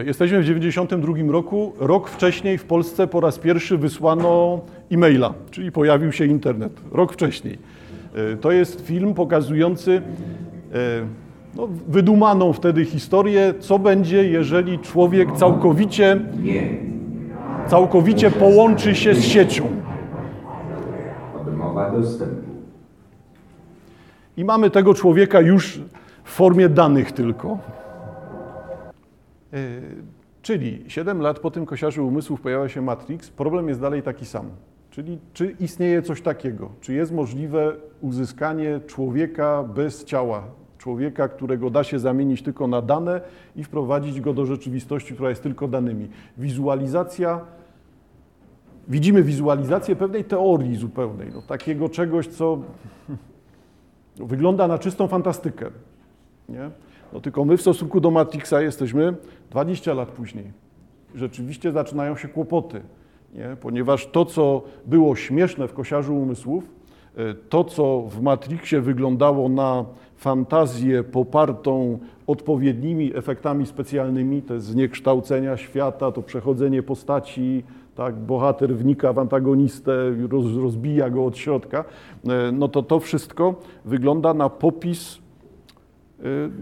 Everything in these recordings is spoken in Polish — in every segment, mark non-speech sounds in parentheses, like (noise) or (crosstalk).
Jesteśmy w 92 roku. Rok wcześniej w Polsce po raz pierwszy wysłano e-maila, czyli pojawił się internet. Rok wcześniej. E, to jest film pokazujący e, no, wydumaną wtedy historię, co będzie, jeżeli człowiek całkowicie, całkowicie połączy się z siecią. Odmowa dostępu. I mamy tego człowieka już w formie danych tylko. E, czyli 7 lat po tym kosiarzu umysłów pojawia się Matrix, problem jest dalej taki sam. Czyli czy istnieje coś takiego? Czy jest możliwe uzyskanie człowieka bez ciała? Człowieka, którego da się zamienić tylko na dane i wprowadzić go do rzeczywistości, która jest tylko danymi. Wizualizacja, widzimy wizualizację pewnej teorii zupełnej, no, takiego czegoś, co (laughs) wygląda na czystą fantastykę. Nie? No tylko my w stosunku do Matrixa jesteśmy 20 lat później. Rzeczywiście zaczynają się kłopoty, nie? ponieważ to, co było śmieszne w kosiarzu umysłów, e, to, co w Matrixie wyglądało na fantazję popartą odpowiednimi efektami specjalnymi, te zniekształcenia świata, to przechodzenie postaci, tak, bohater wnika w antagonistę, roz, rozbija go od środka, e, no to to wszystko wygląda na popis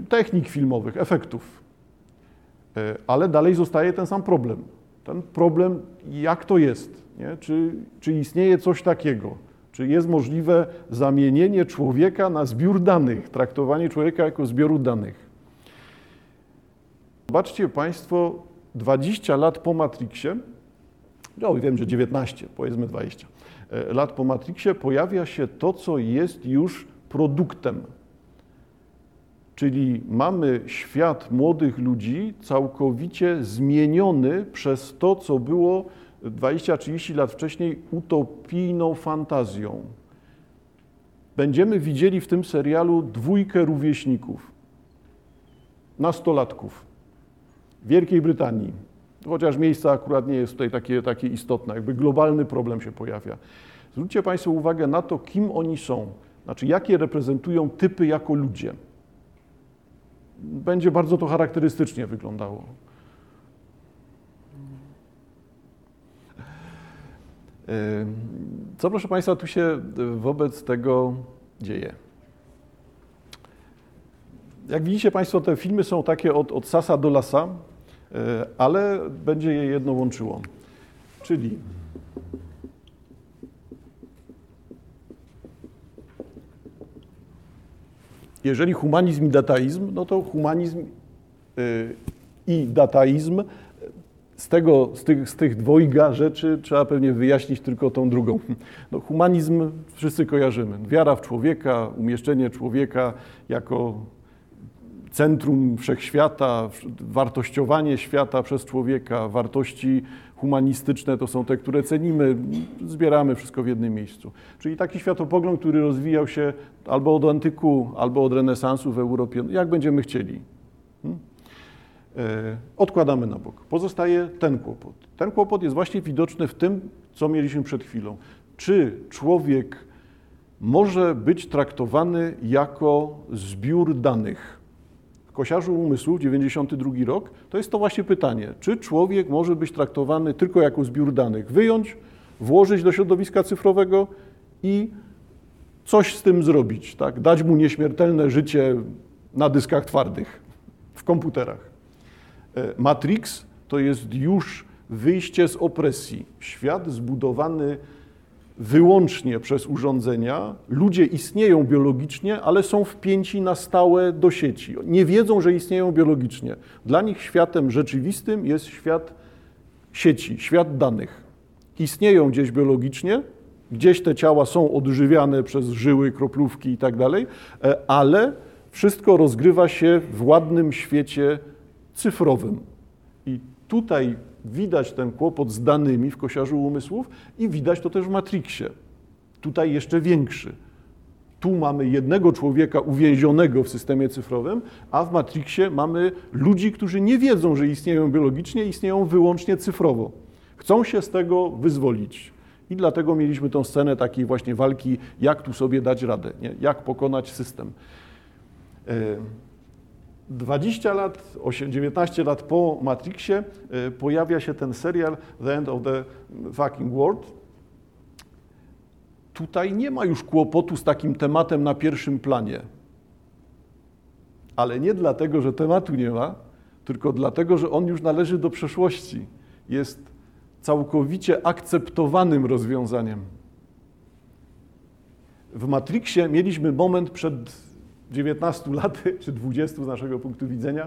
technik filmowych, efektów. Y, ale dalej zostaje ten sam problem. Ten problem, jak to jest? Nie? Czy, czy istnieje coś takiego? Czy jest możliwe zamienienie człowieka na zbiór danych, traktowanie człowieka jako zbioru danych? Zobaczcie Państwo, 20 lat po Matrixie, no wiem, że 19, powiedzmy 20 y, lat po Matrixie, pojawia się to, co jest już produktem Czyli mamy świat młodych ludzi całkowicie zmieniony przez to, co było 20-30 lat wcześniej utopijną fantazją. Będziemy widzieli w tym serialu dwójkę rówieśników, nastolatków Wielkiej Brytanii. Chociaż miejsce akurat nie jest tutaj takie, takie istotne, jakby globalny problem się pojawia. Zwróćcie Państwo uwagę na to, kim oni są, znaczy jakie reprezentują typy jako ludzie będzie bardzo to charakterystycznie wyglądało. Co proszę Państwa tu się wobec tego dzieje? Jak widzicie Państwo, te filmy są takie od, od sasa do lasa, e, ale będzie je jedno łączyło. Czyli jeżeli humanizm i dataizm, no to humanizm y, i dataizm, z, tego, z, tych, z tych dwojga rzeczy trzeba pewnie wyjaśnić tylko tą drugą. No, humanizm wszyscy kojarzymy. Wiara w człowieka, umieszczenie człowieka jako centrum wszechświata, wartościowanie świata przez człowieka, wartości humanistyczne to są te, które cenimy, zbieramy wszystko w jednym miejscu. Czyli taki światopogląd, który rozwijał się albo od antyku, albo od renesansu w Europie, jak będziemy chcieli. Hmm? E, odkładamy na bok. Pozostaje ten kłopot. Ten kłopot jest właśnie widoczny w tym, co mieliśmy przed chwilą. Czy człowiek może być traktowany jako zbiór danych? Kosiarzu Umysłu, 92 rok, to jest to właśnie pytanie, czy człowiek może być traktowany tylko jako zbiór danych, wyjąć, włożyć do środowiska cyfrowego i coś z tym zrobić, tak? dać mu nieśmiertelne życie na dyskach twardych, w komputerach. E, Matrix to jest już wyjście z opresji. Świat zbudowany wyłącznie przez urządzenia. Ludzie istnieją biologicznie, ale są wpięci na stałe do sieci. Nie wiedzą, że istnieją biologicznie. Dla nich światem rzeczywistym jest świat sieci, świat danych. Istnieją gdzieś biologicznie, gdzieś te ciała są odżywiane przez żyły, kroplówki i tak dalej, e, ale wszystko rozgrywa się w ładnym świecie cyfrowym. I tutaj widać ten kłopot z danymi w kosiarzu umysłów i widać to też w Matrixie. Tutaj jeszcze większy. Tu mamy jednego człowieka uwięzionego w systemie cyfrowym, a w Matrixie mamy ludzi, którzy nie wiedzą, że istnieją biologicznie, istnieją wyłącznie cyfrowo. Chcą się z tego wyzwolić. I dlatego mieliśmy tą scenę takiej właśnie walki, jak tu sobie dać radę, nie? jak pokonać system. 20 lat, 19 lat po Matrixie y, pojawia się ten serial The End of the Fucking World. Tutaj nie ma już kłopotu z takim tematem na pierwszym planie. Ale nie dlatego, że tematu nie ma, tylko dlatego, że on już należy do przeszłości. Jest całkowicie akceptowanym rozwiązaniem. W Matrixie mieliśmy moment przed 19 laty, (laughs) czy 20 z naszego punktu widzenia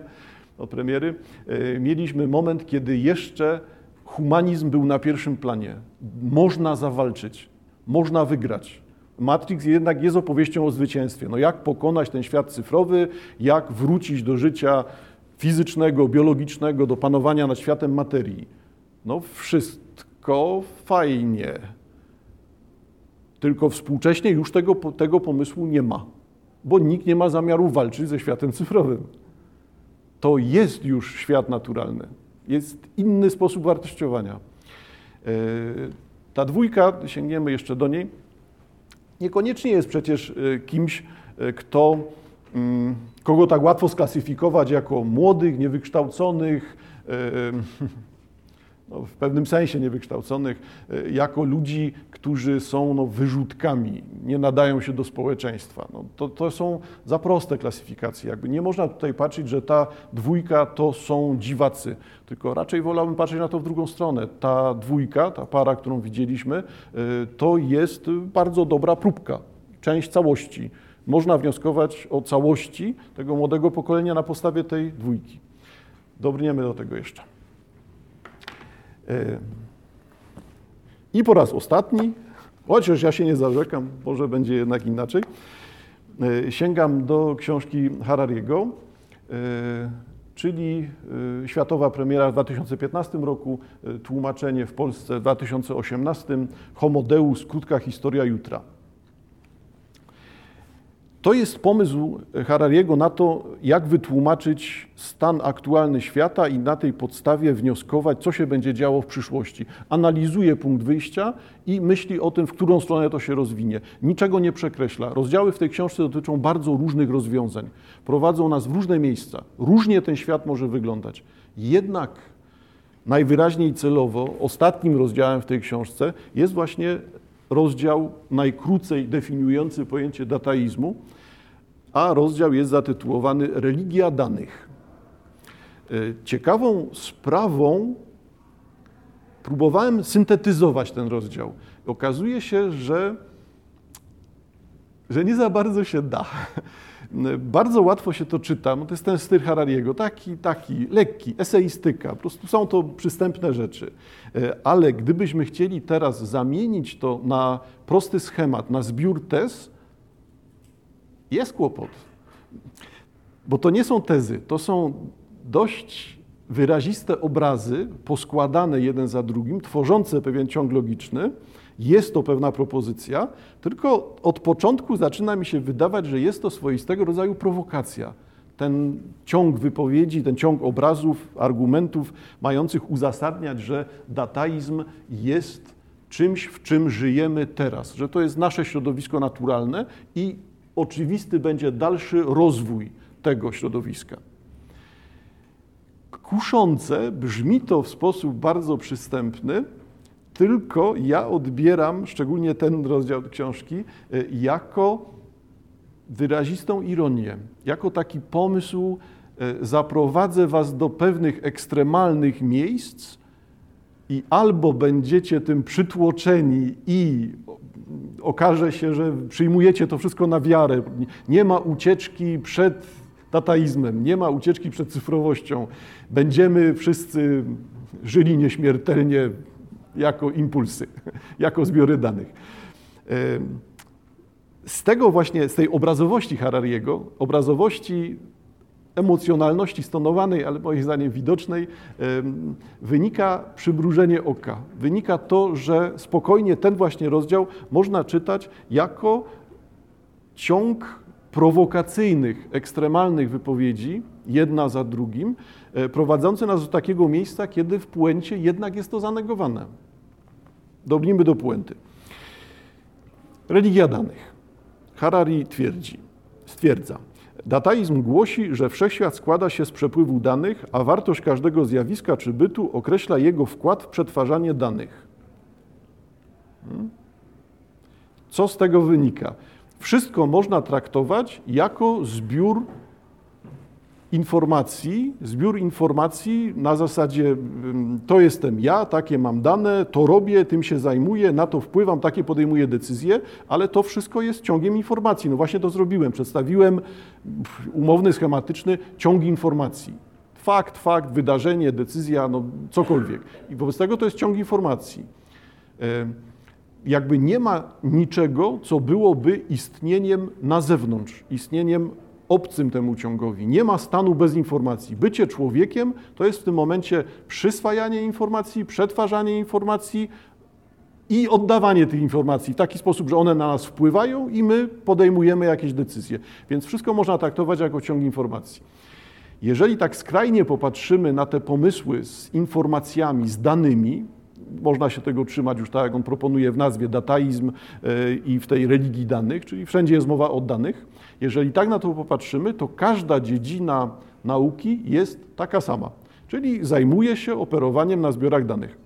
od premiery, e, mieliśmy moment, kiedy jeszcze humanizm był na pierwszym planie. Można zawalczyć, można wygrać. Matrix jednak jest opowieścią o zwycięstwie. No jak pokonać ten świat cyfrowy, jak wrócić do życia fizycznego, biologicznego, do panowania nad światem materii. No wszystko fajnie. Tylko współcześnie już tego, tego pomysłu nie ma, bo nikt nie ma zamiaru walczyć ze światem cyfrowym. To jest już świat naturalny. Jest inny sposób wartościowania. E, ta dwójka, sięgniemy jeszcze do niej, niekoniecznie jest przecież e, kimś, e, kto, mm, kogo tak łatwo sklasyfikować jako młodych, niewykształconych, no, w pewnym sensie niewykształconych, e, jako ludzi, którzy są no, wyrzutkami, nie nadają się do społeczeństwa. No, to, to są za proste klasyfikacje. Jakby nie można tutaj patrzeć, że ta dwójka to są dziwacy, tylko raczej wolałbym patrzeć na to w drugą stronę. Ta dwójka, ta para, którą widzieliśmy, e, to jest bardzo dobra próbka, część całości. Można wnioskować o całości tego młodego pokolenia na podstawie tej dwójki. Dobrniemy do tego jeszcze. I po raz ostatni, chociaż ja się nie zarzekam, może będzie jednak inaczej, e, sięgam do książki Harariego, e, czyli światowa premiera w 2015 roku, tłumaczenie w Polsce w 2018, Homo Deus, krótka historia jutra. To jest pomysł Harariego na to, jak wytłumaczyć stan aktualny świata i na tej podstawie wnioskować, co się będzie działo w przyszłości. Analizuje punkt wyjścia i myśli o tym, w którą stronę to się rozwinie. Niczego nie przekreśla. Rozdziały w tej książce dotyczą bardzo różnych rozwiązań. Prowadzą nas w różne miejsca. Różnie ten świat może wyglądać. Jednak najwyraźniej celowo ostatnim rozdziałem w tej książce jest właśnie rozdział najkrócej definiujący pojęcie dataizmu, a rozdział jest zatytułowany Religia danych. E, ciekawą sprawą próbowałem syntetyzować ten rozdział. Okazuje się, że, że nie za bardzo się da. Bardzo łatwo się to czyta, to jest ten styl Harariego, taki, taki, lekki, eseistyka, po prostu są to przystępne rzeczy. E, ale gdybyśmy chcieli teraz zamienić to na prosty schemat, na zbiór tez, jest kłopot. Bo to nie są tezy, to są dość wyraziste obrazy, poskładane jeden za drugim, tworzące pewien ciąg logiczny. Jest to pewna propozycja, tylko od początku zaczyna mi się wydawać, że jest to swoistego rodzaju prowokacja. Ten ciąg wypowiedzi, ten ciąg obrazów, argumentów mających uzasadniać, że dataizm jest czymś, w czym żyjemy teraz, że to jest nasze środowisko naturalne i oczywisty będzie dalszy rozwój tego środowiska. Kuszące brzmi to w sposób bardzo przystępny, tylko ja odbieram, szczególnie ten rozdział książki, e, jako wyrazistą ironię, jako taki pomysł, e, zaprowadzę was do pewnych ekstremalnych miejsc i albo będziecie tym przytłoczeni i okaże się, że przyjmujecie to wszystko na wiarę. Nie ma ucieczki przed dataizmem, nie ma ucieczki przed cyfrowością. Będziemy wszyscy żyli nieśmiertelnie jako impulsy, jako zbiory danych. Z tego właśnie, z tej obrazowości Harariego, obrazowości emocjonalności stonowanej, ale moim zdaniem widocznej, wynika przybrużenie oka. Wynika to, że spokojnie ten właśnie rozdział można czytać jako ciąg prowokacyjnych, ekstremalnych wypowiedzi, jedna za drugim, prowadzący nas do takiego miejsca, kiedy w puencie jednak jest to zanegowane. Dobrnijmy do puenty. Religia danych. Harari twierdzi, stwierdza, Dataizm głosi, że wszechświat składa się z przepływu danych, a wartość każdego zjawiska czy bytu określa jego wkład w przetwarzanie danych. Hmm? Co z tego wynika? Wszystko można traktować jako zbiór informacji, zbiór informacji na zasadzie to jestem ja, takie mam dane, to robię, tym się zajmuję, na to wpływam, takie podejmuję decyzje, ale to wszystko jest ciągiem informacji. No właśnie to zrobiłem, przedstawiłem umowny, schematyczny ciąg informacji. Fakt, fakt, wydarzenie, decyzja, no cokolwiek. I wobec tego to jest ciąg informacji. E, jakby nie ma niczego, co byłoby istnieniem na zewnątrz, istnieniem obcym temu ciągowi. Nie ma stanu bez informacji. Bycie człowiekiem to jest w tym momencie przyswajanie informacji, przetwarzanie informacji i oddawanie tych informacji w taki sposób, że one na nas wpływają i my podejmujemy jakieś decyzje. Więc wszystko można traktować jako ciąg informacji. Jeżeli tak skrajnie popatrzymy na te pomysły z informacjami, z danymi, można się tego trzymać już tak, jak on proponuje w nazwie dataizm e, i w tej religii danych, czyli wszędzie jest mowa o danych. Jeżeli tak na to popatrzymy, to każda dziedzina nauki jest taka sama, czyli zajmuje się operowaniem na zbiorach danych.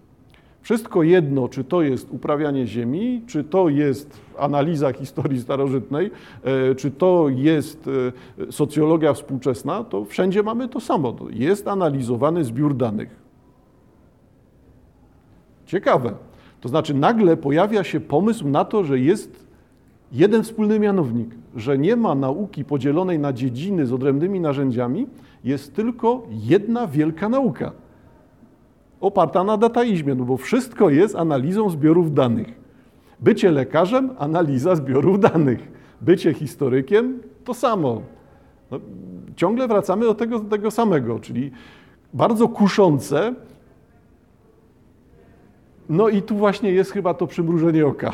Wszystko jedno, czy to jest uprawianie ziemi, czy to jest analiza historii starożytnej, e, czy to jest e, socjologia współczesna, to wszędzie mamy to samo. Jest analizowany zbiór danych. Ciekawe. To znaczy nagle pojawia się pomysł na to, że jest jeden wspólny mianownik, że nie ma nauki podzielonej na dziedziny z odrębnymi narzędziami, jest tylko jedna wielka nauka. Oparta na dataizmie, no bo wszystko jest analizą zbiorów danych. Bycie lekarzem, analiza zbiorów danych. Bycie historykiem, to samo. No, ciągle wracamy do tego, do tego samego, czyli bardzo kuszące no i tu właśnie jest chyba to przymrużenie oka.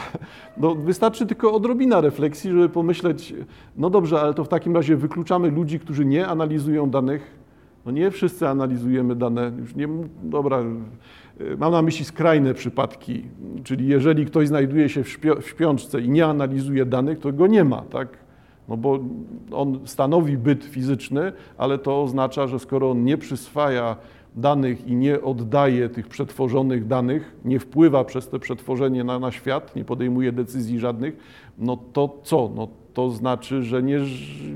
No, wystarczy tylko odrobina refleksji, żeby pomyśleć, no dobrze, ale to w takim razie wykluczamy ludzi, którzy nie analizują danych. No nie wszyscy analizujemy dane. Już nie, dobra, mam na myśli skrajne przypadki, czyli jeżeli ktoś znajduje się w, w śpiączce i nie analizuje danych, to go nie ma, tak? No bo on stanowi byt fizyczny, ale to oznacza, że skoro on nie przyswaja danych i nie oddaje tych przetworzonych danych, nie wpływa przez te przetworzenie na, na świat, nie podejmuje decyzji żadnych, no to co? No to znaczy, że nie,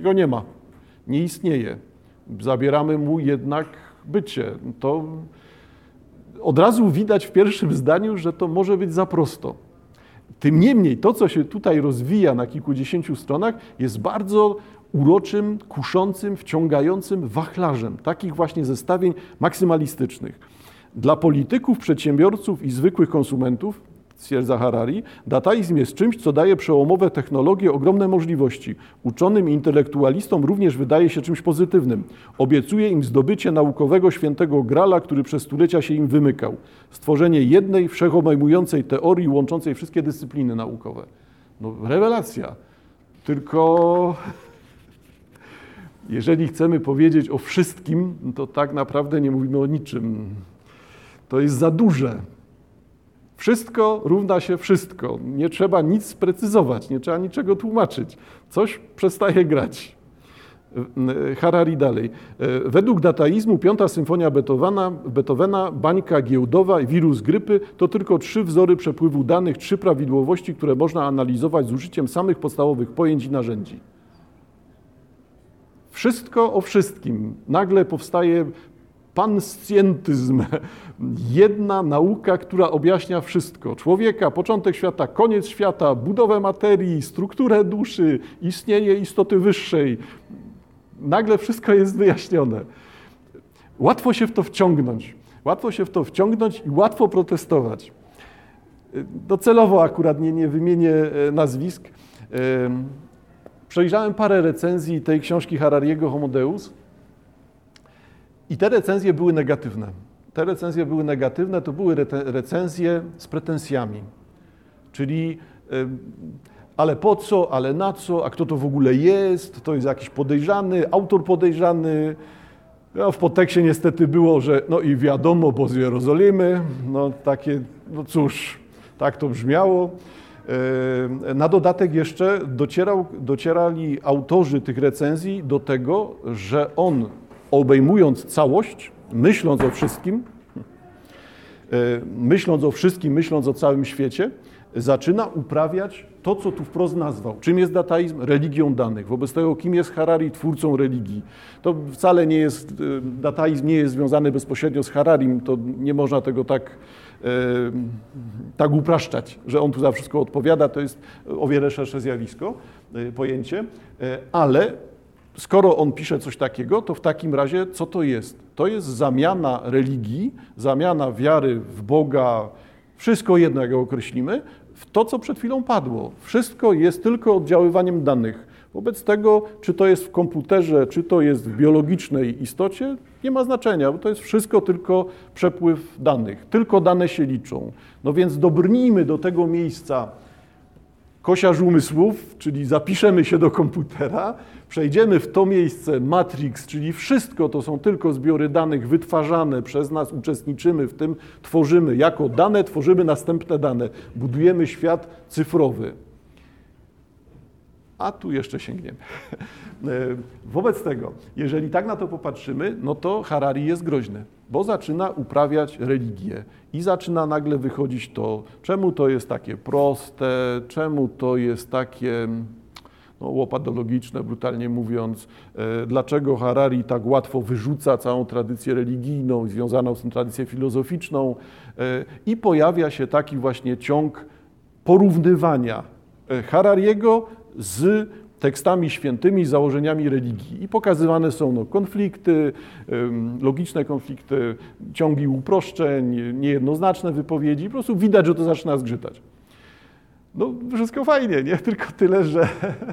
go nie ma, nie istnieje. Zabieramy mu jednak bycie. To od razu widać w pierwszym zdaniu, że to może być za prosto. Tym niemniej to, co się tutaj rozwija na kilkudziesięciu stronach, jest bardzo uroczym, kuszącym, wciągającym wachlarzem takich właśnie zestawień maksymalistycznych. Dla polityków, przedsiębiorców i zwykłych konsumentów, stwierdza Harari, dataizm jest czymś, co daje przełomowe technologie ogromne możliwości. Uczonym i intelektualistom również wydaje się czymś pozytywnym. Obiecuje im zdobycie naukowego świętego grala, który przez stulecia się im wymykał. Stworzenie jednej, wszechobejmującej teorii łączącej wszystkie dyscypliny naukowe. No, rewelacja. Tylko jeżeli chcemy powiedzieć o wszystkim, to tak naprawdę nie mówimy o niczym. To jest za duże. Wszystko równa się wszystko. Nie trzeba nic sprecyzować, nie trzeba niczego tłumaczyć. Coś przestaje grać. Harari dalej. Według dataizmu piąta symfonia Beethovena, Beethovena, bańka giełdowa i wirus grypy to tylko trzy wzory przepływu danych, trzy prawidłowości, które można analizować z użyciem samych podstawowych pojęć i narzędzi. Wszystko o wszystkim. Nagle powstaje panscientyzm, jedna nauka, która objaśnia wszystko. Człowieka, początek świata, koniec świata, budowę materii, strukturę duszy, istnienie istoty wyższej. Nagle wszystko jest wyjaśnione. Łatwo się w to wciągnąć. Łatwo się w to wciągnąć i łatwo protestować. Docelowo akurat nie, nie wymienię e, nazwisk. Przejrzałem parę recenzji tej książki Harariego Homo Deus i te recenzje były negatywne. Te recenzje były negatywne, to były recenzje z pretensjami. Czyli ale po co, ale na co, a kto to w ogóle jest, to jest jakiś podejrzany, autor podejrzany. No, w podtekście niestety było, że no i wiadomo, bo z Jerozolimy, no takie, no cóż, tak to brzmiało. Na dodatek jeszcze docierał, docierali autorzy tych recenzji do tego, że on obejmując całość, myśląc o wszystkim, myśląc o wszystkim, myśląc o całym świecie, zaczyna uprawiać to, co tu wprost nazwał. Czym jest dataizm? Religią danych. Wobec tego, kim jest Harari? Twórcą religii. To wcale nie jest, y, dataizm nie jest związany bezpośrednio z Hararim, to nie można tego tak, tak upraszczać, że on tu za wszystko odpowiada, to jest o wiele szersze zjawisko, y, pojęcie, ale skoro on pisze coś takiego, to w takim razie co to jest? To jest zamiana religii, zamiana wiary w Boga, wszystko jedno, jak go określimy, w to, co przed chwilą padło. Wszystko jest tylko oddziaływaniem danych. Wobec tego, czy to jest w komputerze, czy to jest w biologicznej istocie, nie ma znaczenia, bo to jest wszystko tylko przepływ danych. Tylko dane się liczą. No więc dobrnijmy do tego miejsca kosiarz umysłów, czyli zapiszemy się do komputera, przejdziemy w to miejsce Matrix, czyli wszystko to są tylko zbiory danych wytwarzane przez nas, uczestniczymy w tym, tworzymy jako dane, tworzymy następne dane, budujemy świat cyfrowy. A tu jeszcze sięgniemy. (laughs) Wobec tego, jeżeli tak na to popatrzymy, no to Harari jest groźny, bo zaczyna uprawiać religię i zaczyna nagle wychodzić to, czemu to jest takie proste, czemu to jest takie no, łopadologiczne, brutalnie mówiąc, e, dlaczego Harari tak łatwo wyrzuca całą tradycję religijną, związaną z tym tradycję filozoficzną e, i pojawia się taki właśnie ciąg porównywania e, Harariego z tekstami świętymi, założeniami religii. I pokazywane są no, konflikty, logiczne konflikty, ciągi uproszczeń, niejednoznaczne wypowiedzi. Po prostu widać, że to zaczyna zgrzytać. No, wszystko fajnie, nie? (laughs) Tylko tyle, że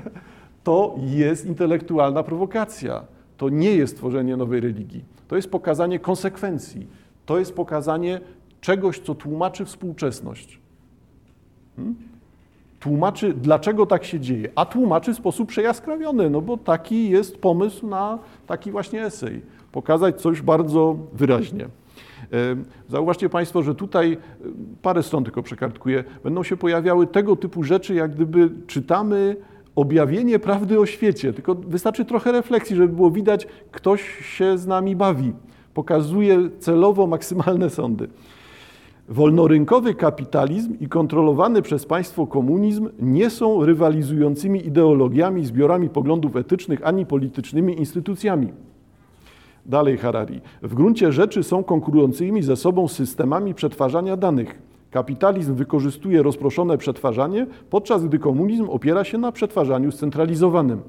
(laughs) to jest intelektualna prowokacja. To nie jest tworzenie nowej religii. To jest pokazanie konsekwencji. To jest pokazanie czegoś, co tłumaczy współczesność. Hmm? Tłumaczy, dlaczego tak się dzieje, a tłumaczy w sposób przejaskrawiony, no bo taki jest pomysł na taki właśnie esej. Pokazać coś bardzo wyraźnie. Zauważcie Państwo, że tutaj parę stron tylko przekartkuję, będą się pojawiały tego typu rzeczy, jak gdyby czytamy objawienie prawdy o świecie, tylko wystarczy trochę refleksji, żeby było widać, ktoś się z nami bawi, pokazuje celowo maksymalne sądy. Wolnorynkowy kapitalizm i kontrolowany przez państwo komunizm nie są rywalizującymi ideologiami, zbiorami poglądów etycznych ani politycznymi instytucjami. Dalej Harari. W gruncie rzeczy są konkurującymi ze sobą systemami przetwarzania danych. Kapitalizm wykorzystuje rozproszone przetwarzanie, podczas gdy komunizm opiera się na przetwarzaniu scentralizowanym.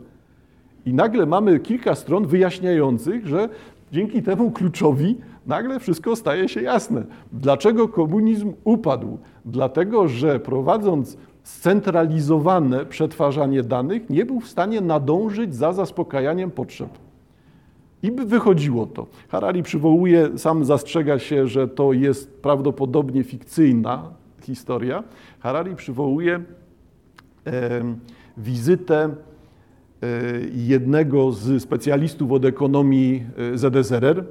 I nagle mamy kilka stron wyjaśniających, że dzięki temu kluczowi nagle wszystko staje się jasne. Dlaczego komunizm upadł? Dlatego, że prowadząc scentralizowane przetwarzanie danych, nie był w stanie nadążyć za zaspokajaniem potrzeb. I by wychodziło to. Harari przywołuje, sam zastrzega się, że to jest prawdopodobnie fikcyjna historia. Harari przywołuje e, wizytę e, jednego z specjalistów od ekonomii e, ZSRR,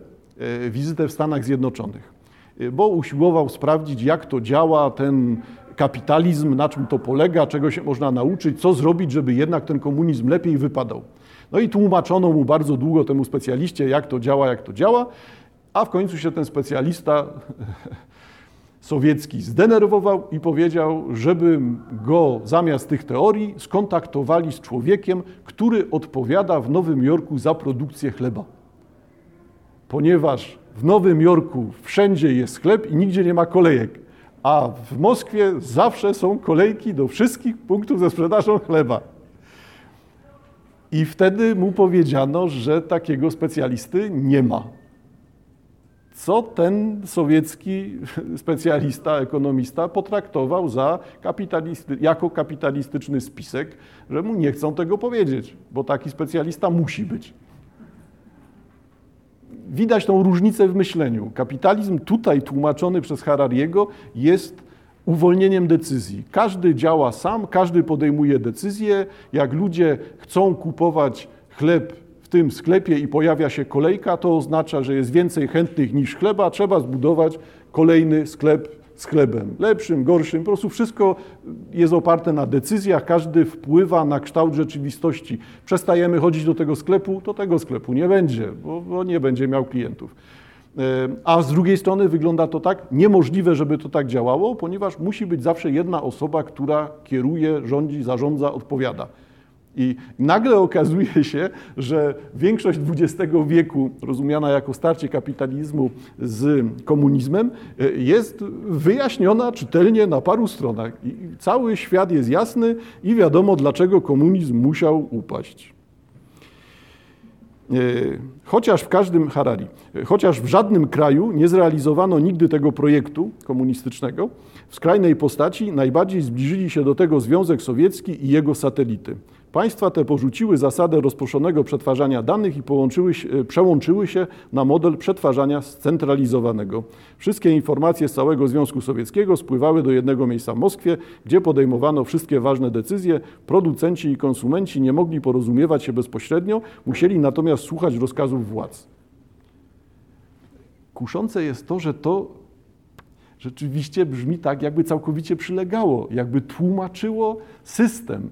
wizytę w Stanach Zjednoczonych, e, bo usiłował sprawdzić, jak to działa ten kapitalizm, na czym to polega, czego się można nauczyć, co zrobić, żeby jednak ten komunizm lepiej wypadał. No i tłumaczono mu bardzo długo temu specjaliście, jak to działa, jak to działa, a w końcu się ten specjalista (laughs) sowiecki zdenerwował i powiedział, żeby go zamiast tych teorii skontaktowali z człowiekiem, który odpowiada w Nowym Jorku za produkcję chleba. Ponieważ w Nowym Jorku wszędzie jest chleb i nigdzie nie ma kolejek, a w Moskwie zawsze są kolejki do wszystkich punktów ze sprzedażą chleba. I wtedy mu powiedziano, że takiego specjalisty nie ma. Co ten sowiecki (laughs) specjalista, ekonomista potraktował za kapitalisty, jako kapitalistyczny spisek, że mu nie chcą tego powiedzieć, bo taki specjalista musi być. Widać tą różnicę w myśleniu. Kapitalizm tutaj tłumaczony przez Harariego jest uwolnieniem decyzji. Każdy działa sam, każdy podejmuje decyzje. Jak ludzie chcą kupować chleb w tym sklepie i pojawia się kolejka, to oznacza, że jest więcej chętnych niż chleba, trzeba zbudować kolejny sklep z chlebem. Lepszym, gorszym, po prostu wszystko jest oparte na decyzjach, każdy wpływa na kształt rzeczywistości. Przestajemy chodzić do tego sklepu, to tego sklepu nie będzie, bo, bo nie będzie miał klientów. E, a z drugiej strony wygląda to tak, niemożliwe, żeby to tak działało, ponieważ musi być zawsze jedna osoba, która kieruje, rządzi, zarządza, odpowiada. I nagle okazuje się, że większość XX wieku, rozumiana jako starcie kapitalizmu z komunizmem, e, jest wyjaśniona czytelnie na paru stronach. I cały świat jest jasny i wiadomo, dlaczego komunizm musiał upaść. E, chociaż w każdym Harari, e, chociaż w żadnym kraju nie zrealizowano nigdy tego projektu komunistycznego, w skrajnej postaci najbardziej zbliżyli się do tego Związek Sowiecki i jego satelity. Państwa te porzuciły zasadę rozproszonego przetwarzania danych i się, e, przełączyły się na model przetwarzania scentralizowanego. Wszystkie informacje z całego Związku Sowieckiego spływały do jednego miejsca w Moskwie, gdzie podejmowano wszystkie ważne decyzje. Producenci i konsumenci nie mogli porozumiewać się bezpośrednio, musieli natomiast słuchać rozkazów władz. Kuszące jest to, że to rzeczywiście brzmi tak, jakby całkowicie przylegało, jakby tłumaczyło system.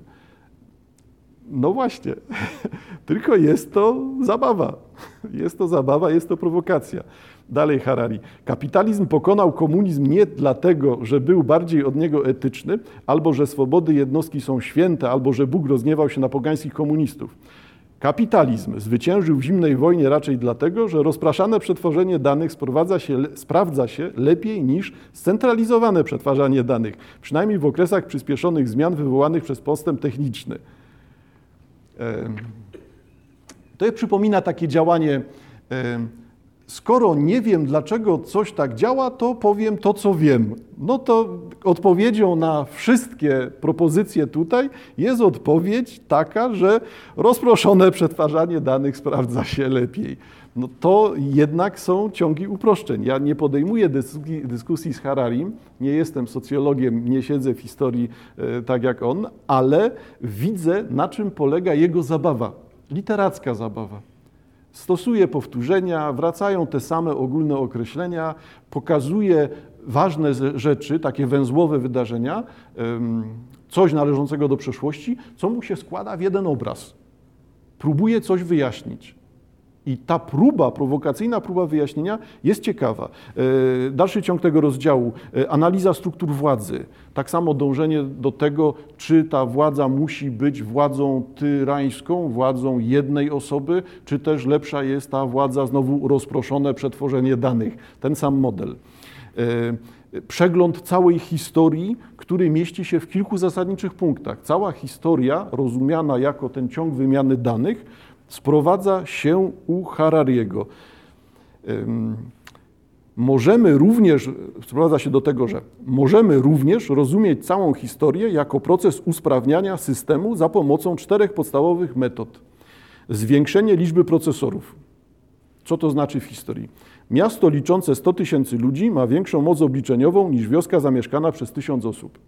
No właśnie, (laughs) tylko jest to zabawa. Jest to zabawa, jest to prowokacja. Dalej Harari. Kapitalizm pokonał komunizm nie dlatego, że był bardziej od niego etyczny, albo że swobody jednostki są święte, albo że Bóg rozgniewał się na pogańskich komunistów. Kapitalizm zwyciężył w zimnej wojnie raczej dlatego, że rozpraszane przetworzenie danych się, sprawdza się lepiej niż scentralizowane przetwarzanie danych, przynajmniej w okresach przyspieszonych zmian wywołanych przez postęp techniczny. To przypomina takie działanie. Skoro nie wiem, dlaczego coś tak działa, to powiem to, co wiem. No to odpowiedzią na wszystkie propozycje tutaj jest odpowiedź taka, że rozproszone przetwarzanie danych sprawdza się lepiej. No to jednak są ciągi uproszczeń. Ja nie podejmuję dyskusji, z Hararim, nie jestem socjologiem, nie siedzę w historii e, tak jak on, ale widzę, na czym polega jego zabawa, literacka zabawa. Stosuje powtórzenia, wracają te same ogólne określenia, pokazuje ważne rzeczy, takie węzłowe wydarzenia, coś należącego do przeszłości, co mu się składa w jeden obraz. Próbuje coś wyjaśnić. I ta próba, prowokacyjna próba wyjaśnienia jest ciekawa. E, dalszy ciąg tego rozdziału, e, analiza struktur władzy, tak samo dążenie do tego, czy ta władza musi być władzą tyrańską, władzą jednej osoby, czy też lepsza jest ta władza, znowu rozproszone przetworzenie danych. Ten sam model. E, przegląd całej historii, który mieści się w kilku zasadniczych punktach. Cała historia, rozumiana jako ten ciąg wymiany danych, sprowadza się u Harariego. Możemy również, sprowadza się do tego, że możemy również rozumieć całą historię jako proces usprawniania systemu za pomocą czterech podstawowych metod. Zwiększenie liczby procesorów. Co to znaczy w historii? Miasto liczące 100 tysięcy ludzi ma większą moc obliczeniową niż wioska zamieszkana przez tysiąc osób.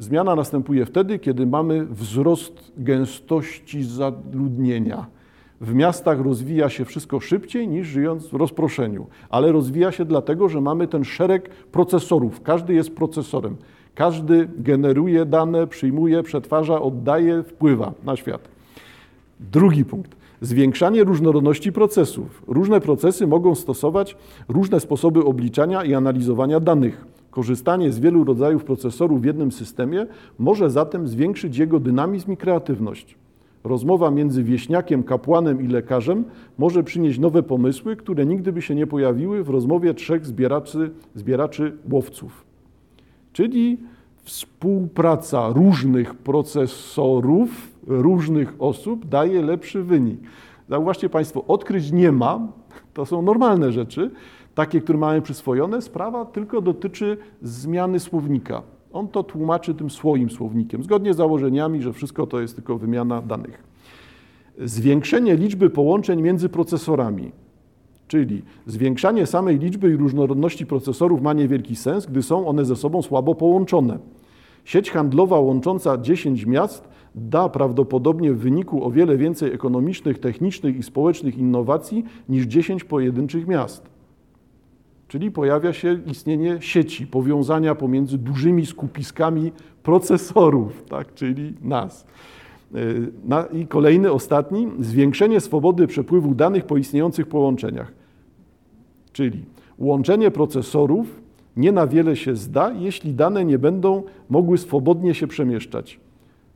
Zmiana następuje wtedy, kiedy mamy wzrost gęstości zaludnienia. W miastach rozwija się wszystko szybciej niż żyjąc w rozproszeniu, ale rozwija się dlatego, że mamy ten szereg procesorów. Każdy jest procesorem. Każdy generuje dane, przyjmuje, przetwarza, oddaje, wpływa na świat. Drugi punkt. Zwiększanie różnorodności procesów. Różne procesy mogą stosować różne sposoby obliczania i analizowania danych. Korzystanie z wielu rodzajów procesorów w jednym systemie może zatem zwiększyć jego dynamizm i kreatywność. Rozmowa między wieśniakiem, kapłanem i lekarzem może przynieść nowe pomysły, które nigdy by się nie pojawiły w rozmowie trzech zbieraczy, zbieraczy łowców. Czyli współpraca różnych procesorów, różnych osób daje lepszy wynik. Zauważcie Państwo, odkryć nie ma, to są normalne rzeczy, takie, które mamy przyswojone. Sprawa tylko dotyczy zmiany słownika. On to tłumaczy tym swoim słownikiem, zgodnie z założeniami, że wszystko to jest tylko wymiana danych. Zwiększenie liczby połączeń między procesorami, czyli zwiększanie samej liczby i różnorodności procesorów ma niewielki sens, gdy są one ze sobą słabo połączone. Sieć handlowa łącząca 10 miast da prawdopodobnie w wyniku o wiele więcej ekonomicznych, technicznych i społecznych innowacji niż 10 pojedynczych miast. Czyli pojawia się istnienie sieci, powiązania pomiędzy dużymi skupiskami procesorów, tak, czyli nas. E, I kolejny, ostatni, zwiększenie swobody przepływu danych po istniejących połączeniach. Czyli łączenie procesorów nie na wiele się zda, jeśli dane nie będą mogły swobodnie się przemieszczać.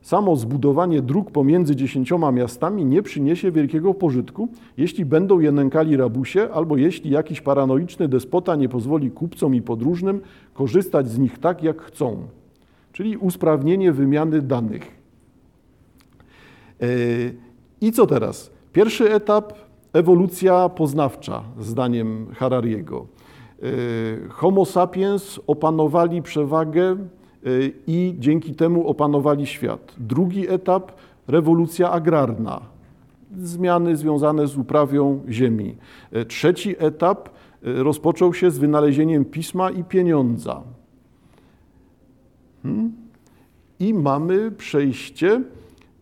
Samo zbudowanie dróg pomiędzy dziesięcioma miastami nie przyniesie wielkiego pożytku, jeśli będą je nękali rabusie, albo jeśli jakiś paranoiczny despota nie pozwoli kupcom i podróżnym korzystać z nich tak, jak chcą. Czyli usprawnienie wymiany danych. E, I co teraz? Pierwszy etap ewolucja poznawcza, zdaniem Harariego. E, Homo sapiens opanowali przewagę i dzięki temu opanowali świat. Drugi etap rewolucja agrarna, zmiany związane z uprawią ziemi. Y, trzeci etap y, rozpoczął się z wynalezieniem pisma i pieniądza. Hmm? I mamy przejście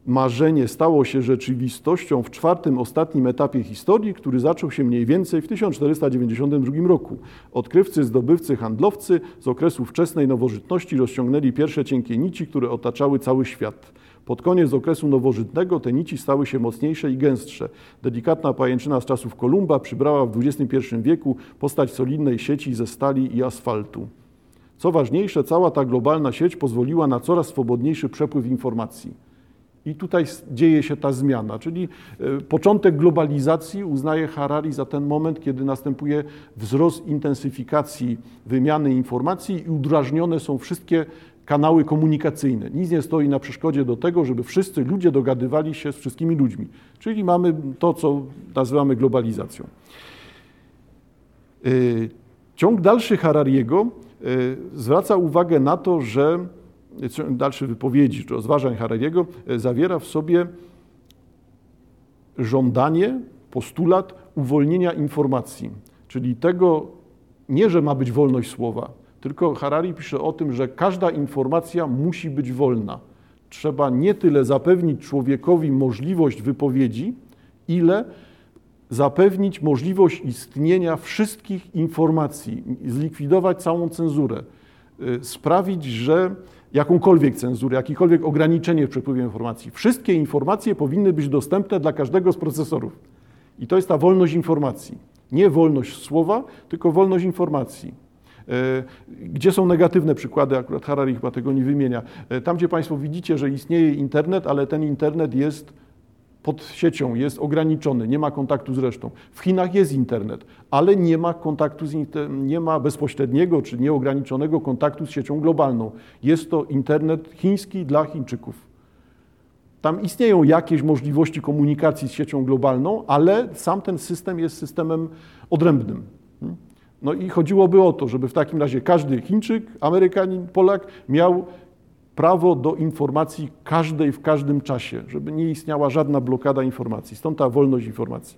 marzenie stało się rzeczywistością w czwartym, ostatnim etapie historii, który zaczął się mniej więcej w 1492 roku. Odkrywcy, zdobywcy, handlowcy z okresu wczesnej nowożytności rozciągnęli pierwsze cienkie nici, które otaczały cały świat. Pod koniec okresu nowożytnego te nici stały się mocniejsze i gęstsze. Delikatna pajęczyna z czasów Kolumba przybrała w XXI wieku postać solidnej sieci ze stali i asfaltu. Co ważniejsze, cała ta globalna sieć pozwoliła na coraz swobodniejszy przepływ informacji. I tutaj dzieje się ta zmiana, czyli e, początek globalizacji uznaje Harari za ten moment, kiedy następuje wzrost intensyfikacji wymiany informacji i udrażnione są wszystkie kanały komunikacyjne. Nic nie stoi na przeszkodzie do tego, żeby wszyscy ludzie dogadywali się z wszystkimi ludźmi. Czyli mamy to, co nazywamy globalizacją. E, ciąg dalszy Harariego e, zwraca uwagę na to, że dalsze wypowiedzi czy rozważań Harariego e, zawiera w sobie żądanie, postulat uwolnienia informacji, czyli tego nie, że ma być wolność słowa, tylko Harari pisze o tym, że każda informacja musi być wolna. Trzeba nie tyle zapewnić człowiekowi możliwość wypowiedzi, ile zapewnić możliwość istnienia wszystkich informacji, zlikwidować całą cenzurę, e, sprawić, że jakąkolwiek cenzurę, jakiekolwiek ograniczenie w przepływie informacji. Wszystkie informacje powinny być dostępne dla każdego z procesorów. I to jest ta wolność informacji. Nie wolność słowa, tylko wolność informacji. E, gdzie są negatywne przykłady, akurat Harari chyba tego nie wymienia. E, tam, gdzie Państwo widzicie, że istnieje internet, ale ten internet jest pod siecią, jest ograniczony, nie ma kontaktu z resztą. W Chinach jest internet, ale nie ma kontaktu, z, nie ma bezpośredniego czy nieograniczonego kontaktu z siecią globalną. Jest to internet chiński dla Chińczyków. Tam istnieją jakieś możliwości komunikacji z siecią globalną, ale sam ten system jest systemem odrębnym. No i chodziłoby o to, żeby w takim razie każdy Chińczyk, Amerykanin, Polak miał prawo do informacji każdej w każdym czasie, żeby nie istniała żadna blokada informacji. Stąd ta wolność informacji.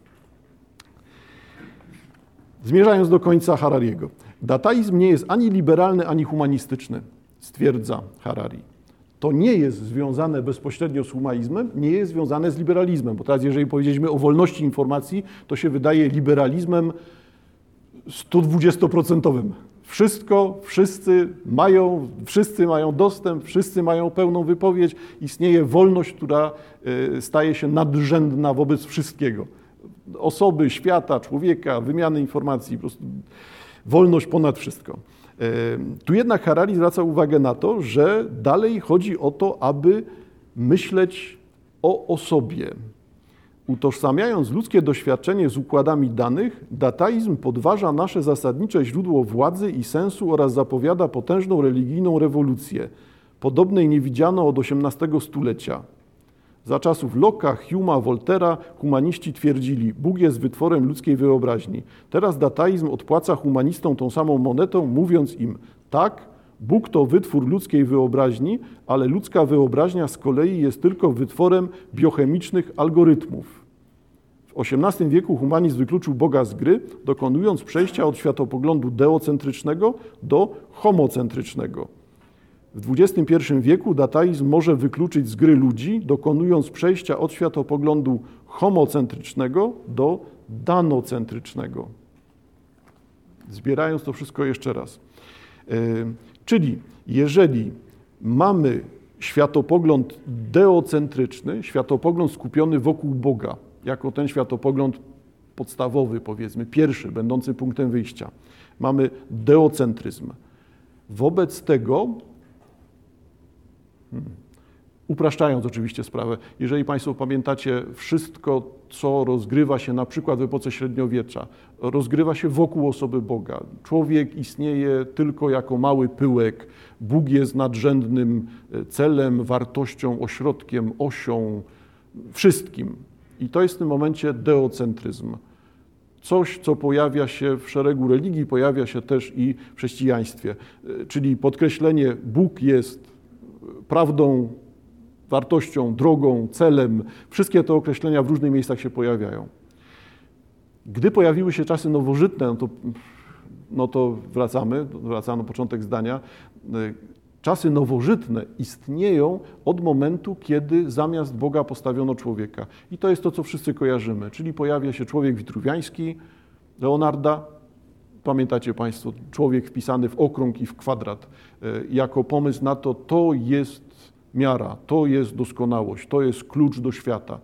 Zmierzając do końca Harariego. Dataizm nie jest ani liberalny, ani humanistyczny, stwierdza Harari. To nie jest związane bezpośrednio z humanizmem, nie jest związane z liberalizmem, bo teraz jeżeli powiedzieliśmy o wolności informacji, to się wydaje liberalizmem 120%. Wszystko, wszyscy mają, wszyscy mają dostęp, wszyscy mają pełną wypowiedź, istnieje wolność, która e, staje się nadrzędna wobec wszystkiego. Osoby, świata, człowieka, wymiany informacji, po prostu wolność ponad wszystko. E, tu jednak Harari zwraca uwagę na to, że dalej chodzi o to, aby myśleć o osobie, Utożsamiając ludzkie doświadczenie z układami danych, dataizm podważa nasze zasadnicze źródło władzy i sensu oraz zapowiada potężną religijną rewolucję. Podobnej nie widziano od XVIII stulecia. Za czasów Locke'a, Huma, Voltera humaniści twierdzili, Bóg jest wytworem ludzkiej wyobraźni. Teraz dataizm odpłaca humanistom tą samą monetą, mówiąc im, tak, Bóg to wytwór ludzkiej wyobraźni, ale ludzka wyobraźnia z kolei jest tylko wytworem biochemicznych algorytmów. W XVIII wieku humanizm wykluczył Boga z gry, dokonując przejścia od światopoglądu deocentrycznego do homocentrycznego. W XXI wieku dataizm może wykluczyć z gry ludzi, dokonując przejścia od światopoglądu homocentrycznego do danocentrycznego. zbierając to wszystko jeszcze raz. Czyli jeżeli mamy światopogląd deocentryczny, światopogląd skupiony wokół Boga, jako ten światopogląd podstawowy, powiedzmy, pierwszy, będący punktem wyjścia. Mamy deocentryzm. Wobec tego, hmm, upraszczając oczywiście sprawę, jeżeli Państwo pamiętacie, wszystko, co rozgrywa się na przykład w epoce średniowiecza, rozgrywa się wokół osoby Boga. Człowiek istnieje tylko jako mały pyłek, Bóg jest nadrzędnym e, celem, wartością, ośrodkiem, osią, wszystkim. I to jest w tym momencie deocentryzm. Coś, co pojawia się w szeregu religii, pojawia się też i w chrześcijaństwie. E, czyli podkreślenie, Bóg jest prawdą, wartością, drogą, celem. Wszystkie te określenia w różnych miejscach się pojawiają. Gdy pojawiły się czasy nowożytne, no to, no to wracamy, wracamy na początek zdania. Czasy nowożytne istnieją od momentu, kiedy zamiast Boga postawiono człowieka. I to jest to, co wszyscy kojarzymy. Czyli pojawia się człowiek witruwiański, Leonarda, pamiętacie Państwo, człowiek wpisany w okrąg i w kwadrat, e, jako pomysł na to, to jest miara, to jest doskonałość, to jest klucz do świata.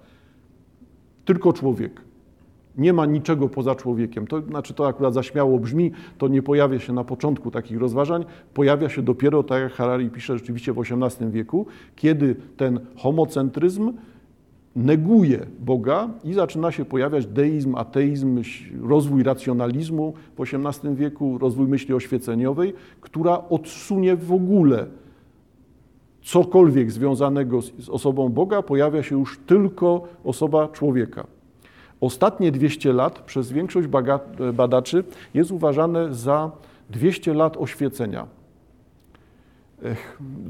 Tylko człowiek. Nie ma niczego poza człowiekiem. To znaczy, to akurat zaśmiało brzmi, to nie pojawia się na początku takich rozważań, pojawia się dopiero, tak jak Harari pisze rzeczywiście w XVIII wieku, kiedy ten homocentryzm neguje Boga i zaczyna się pojawiać deizm, ateizm, rozwój racjonalizmu w XVIII wieku, rozwój myśli oświeceniowej, która odsunie w ogóle cokolwiek związanego z osobą Boga, pojawia się już tylko osoba człowieka. Ostatnie 200 lat przez większość badaczy jest uważane za 200 lat oświecenia.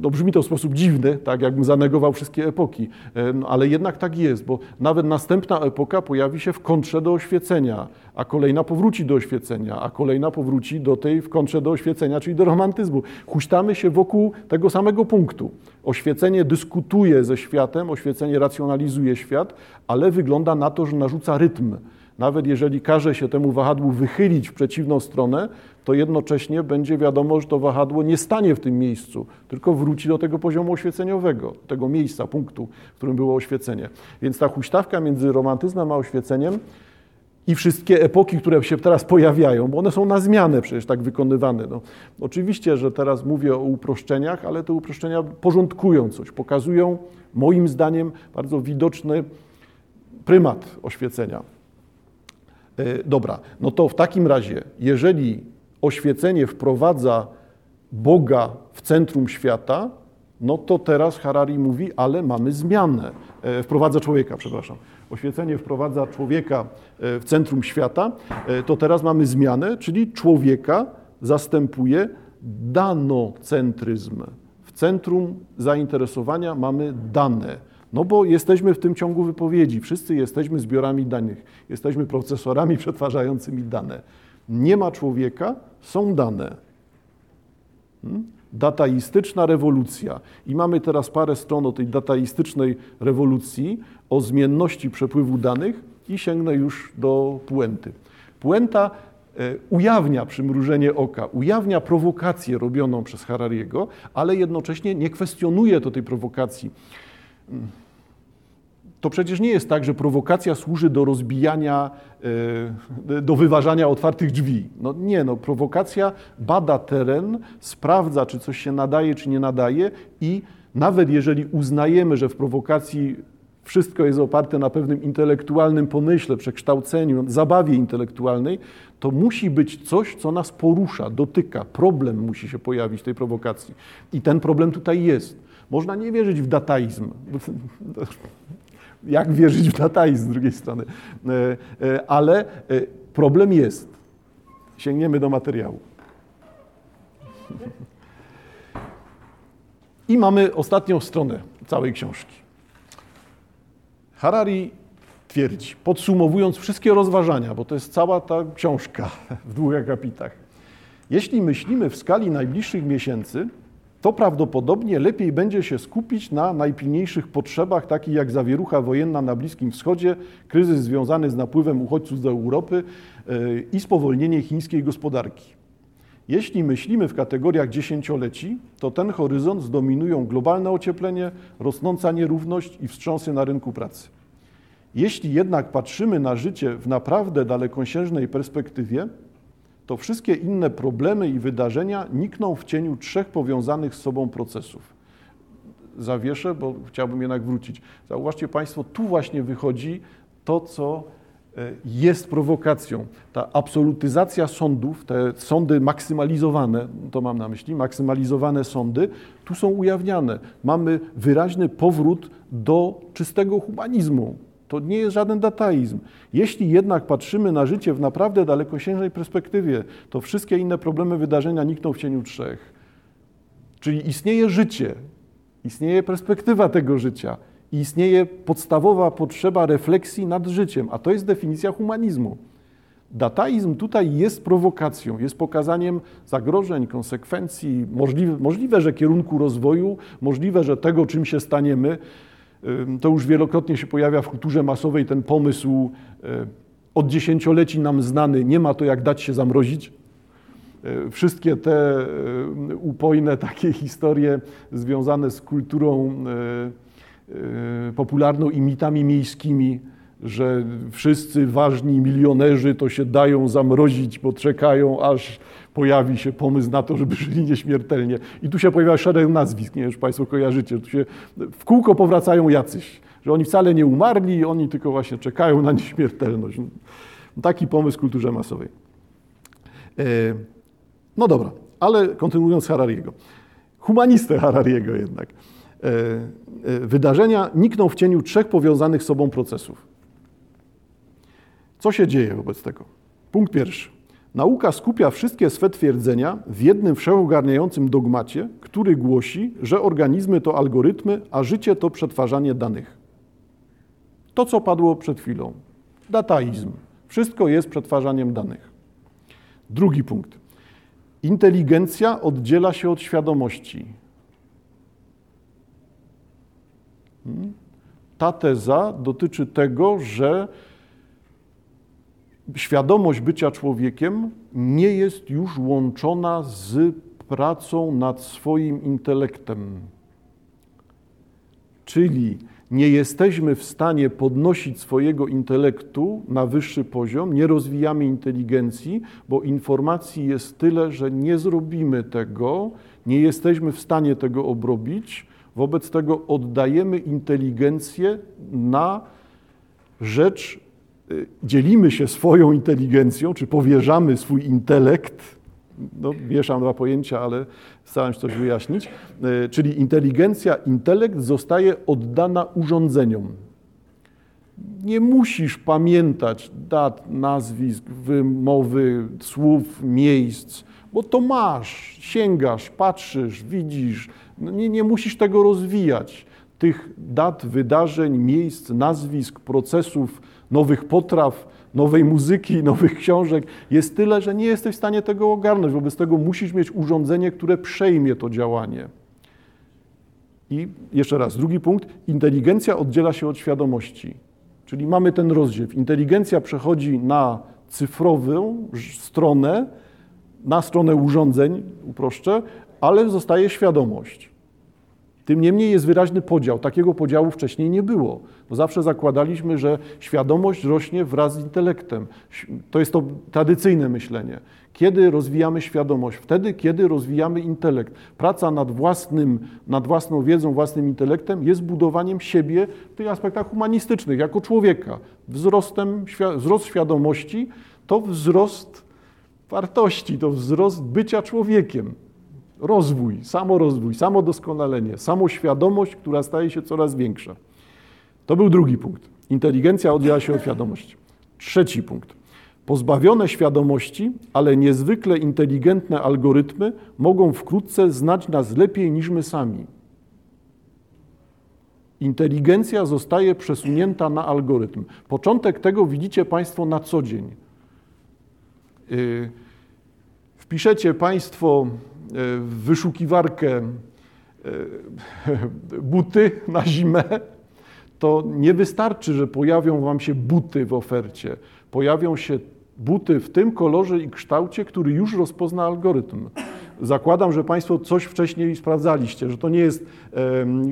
No brzmi to w sposób dziwny, tak jakbym zanegował wszystkie epoki, no, ale jednak tak jest, bo nawet następna epoka pojawi się w kontrze do oświecenia, a kolejna powróci do oświecenia, a kolejna powróci do tej w kontrze do oświecenia, czyli do romantyzmu. Huśtamy się wokół tego samego punktu. Oświecenie dyskutuje ze światem, oświecenie racjonalizuje świat, ale wygląda na to, że narzuca rytm. Nawet jeżeli każe się temu wahadłu wychylić w przeciwną stronę, to jednocześnie będzie wiadomo, że to wahadło nie stanie w tym miejscu, tylko wróci do tego poziomu oświeceniowego, tego miejsca, punktu, w którym było oświecenie. Więc ta huśtawka między romantyzmem a oświeceniem i wszystkie epoki, które się teraz pojawiają, bo one są na zmianę przecież tak wykonywane. No, oczywiście, że teraz mówię o uproszczeniach, ale te uproszczenia porządkują coś, pokazują moim zdaniem bardzo widoczny prymat oświecenia. E, dobra, no to w takim razie, jeżeli oświecenie wprowadza Boga w centrum świata, no to teraz Harari mówi, ale mamy zmianę. E, wprowadza człowieka, przepraszam. Oświecenie wprowadza człowieka e, w centrum świata, to teraz mamy zmianę, czyli człowieka zastępuje danocentryzm. W centrum zainteresowania mamy dane. No bo jesteśmy w tym ciągu wypowiedzi. Wszyscy jesteśmy zbiorami danych. Jesteśmy procesorami (laughs) przetwarzającymi dane. Nie ma człowieka, są dane. Hmm? Dataistyczna rewolucja. I mamy teraz parę stron o tej dataistycznej rewolucji, o zmienności przepływu danych i sięgnę już do puenty. Puenta e, ujawnia przymrużenie oka, ujawnia prowokację robioną przez Harariego, ale jednocześnie nie kwestionuje to tej prowokacji. To przecież nie jest tak, że prowokacja służy do rozbijania, e, do wyważania otwartych drzwi. No nie, no prowokacja bada teren, sprawdza, czy coś się nadaje, czy nie nadaje i nawet jeżeli uznajemy, że w prowokacji wszystko jest oparte na pewnym intelektualnym pomyśle, przekształceniu, zabawie intelektualnej, to musi być coś, co nas porusza, dotyka. Problem musi się pojawić tej prowokacji. I ten problem tutaj jest. Można nie wierzyć w dataizm jak wierzyć w dataizm z drugiej strony. E, e, ale e, problem jest. Sięgniemy do materiału. I mamy ostatnią stronę całej książki. Harari twierdzi, podsumowując wszystkie rozważania, bo to jest cała ta książka (laughs) w dwóch akapitach. Jeśli myślimy w skali najbliższych miesięcy, to prawdopodobnie lepiej będzie się skupić na najpilniejszych potrzebach, takich jak zawierucha wojenna na Bliskim Wschodzie, kryzys związany z napływem uchodźców do Europy yy, i spowolnienie chińskiej gospodarki. Jeśli myślimy w kategoriach dziesięcioleci, to ten horyzont zdominują globalne ocieplenie, rosnąca nierówność i wstrząsy na rynku pracy. Jeśli jednak patrzymy na życie w naprawdę dalekosiężnej perspektywie, to wszystkie inne problemy i wydarzenia nikną w cieniu trzech powiązanych z sobą procesów. Zawieszę, bo chciałbym jednak wrócić. Zauważcie Państwo, tu właśnie wychodzi to, co e, jest prowokacją. Ta absolutyzacja sądów, te sądy maksymalizowane, to mam na myśli, maksymalizowane sądy, tu są ujawniane. Mamy wyraźny powrót do czystego humanizmu, to nie jest żaden dataizm. Jeśli jednak patrzymy na życie w naprawdę dalekosiężnej perspektywie, to wszystkie inne problemy, wydarzenia nikną w cieniu trzech. Czyli istnieje życie, istnieje perspektywa tego życia i istnieje podstawowa potrzeba refleksji nad życiem, a to jest definicja humanizmu. Dataizm tutaj jest prowokacją, jest pokazaniem zagrożeń, konsekwencji, możliwe, możliwe, że kierunku rozwoju, możliwe, że tego, czym się staniemy. To już wielokrotnie się pojawia w kulturze masowej ten pomysł od dziesięcioleci nam znany, nie ma to jak dać się zamrozić. Wszystkie te upojne takie (laughs) historie związane z kulturą popularną i mitami miejskimi, że wszyscy ważni milionerzy to się dają zamrozić, bo czekają, aż pojawi się pomysł na to, żeby żyli nieśmiertelnie. I tu się pojawia szereg nazwisk, nie wiem, czy Państwo kojarzycie, tu się w kółko powracają jacyś, że oni wcale nie umarli, oni tylko właśnie czekają na nieśmiertelność. Taki pomysł w kulturze masowej. E, no dobra, ale kontynuując Harariego. Humanistę Harariego jednak. E, e, wydarzenia nikną w cieniu trzech powiązanych z sobą procesów. Co się dzieje wobec tego? Punkt pierwszy. Nauka skupia wszystkie swe twierdzenia w jednym wszechogarniającym dogmacie, który głosi, że organizmy to algorytmy, a życie to przetwarzanie danych. To, co padło przed chwilą. Dataizm. Wszystko jest przetwarzaniem danych. Drugi punkt. Inteligencja oddziela się od świadomości. Hmm? Ta teza dotyczy tego, że świadomość bycia człowiekiem nie jest już łączona z pracą nad swoim intelektem. Czyli nie jesteśmy w stanie podnosić swojego intelektu na wyższy poziom, nie rozwijamy inteligencji, bo informacji jest tyle, że nie zrobimy tego, nie jesteśmy w stanie tego obrobić. Wobec tego oddajemy inteligencję na rzecz dzielimy się swoją inteligencją, czy powierzamy swój intelekt, no, mieszam dwa pojęcia, ale staram się coś wyjaśnić, y, czyli inteligencja, intelekt zostaje oddana urządzeniom. Nie musisz pamiętać dat, nazwisk, wymowy, słów, miejsc, bo to masz, sięgasz, patrzysz, widzisz. No nie, nie musisz tego rozwijać. Tych dat, wydarzeń, miejsc, nazwisk, procesów, nowych potraw, nowej muzyki, (laughs) nowych książek jest tyle, że nie jesteś w stanie tego ogarnąć. Wobec tego musisz mieć urządzenie, które przejmie to działanie. I jeszcze raz, drugi punkt. Inteligencja oddziela się od świadomości. Czyli mamy ten rozdział. Inteligencja przechodzi na cyfrową stronę, na stronę urządzeń, uproszczę, ale zostaje świadomość. Tym niemniej jest wyraźny podział. Takiego podziału wcześniej nie było. Bo zawsze zakładaliśmy, że świadomość rośnie wraz z intelektem. To jest to tradycyjne myślenie. Kiedy rozwijamy świadomość? Wtedy, kiedy rozwijamy intelekt. Praca nad, własnym, nad własną wiedzą, własnym intelektem jest budowaniem siebie w tych aspektach humanistycznych, jako człowieka. Wzrostem, wzrost świadomości to wzrost wartości, to wzrost bycia człowiekiem rozwój, samorozwój, samodoskonalenie, samoświadomość, która staje się coraz większa. To był drugi punkt. Inteligencja oddziela się od świadomości. Trzeci punkt. Pozbawione świadomości, ale niezwykle inteligentne algorytmy mogą wkrótce znać nas lepiej niż my sami. Inteligencja zostaje przesunięta na algorytm. Początek tego widzicie Państwo na co dzień. Y, wpiszecie Państwo w wyszukiwarkę (laughs) buty na zimę, to nie wystarczy, że pojawią Wam się buty w ofercie. Pojawią się buty w tym kolorze i kształcie, który już rozpozna algorytm. Zakładam, że Państwo coś wcześniej sprawdzaliście, że to nie jest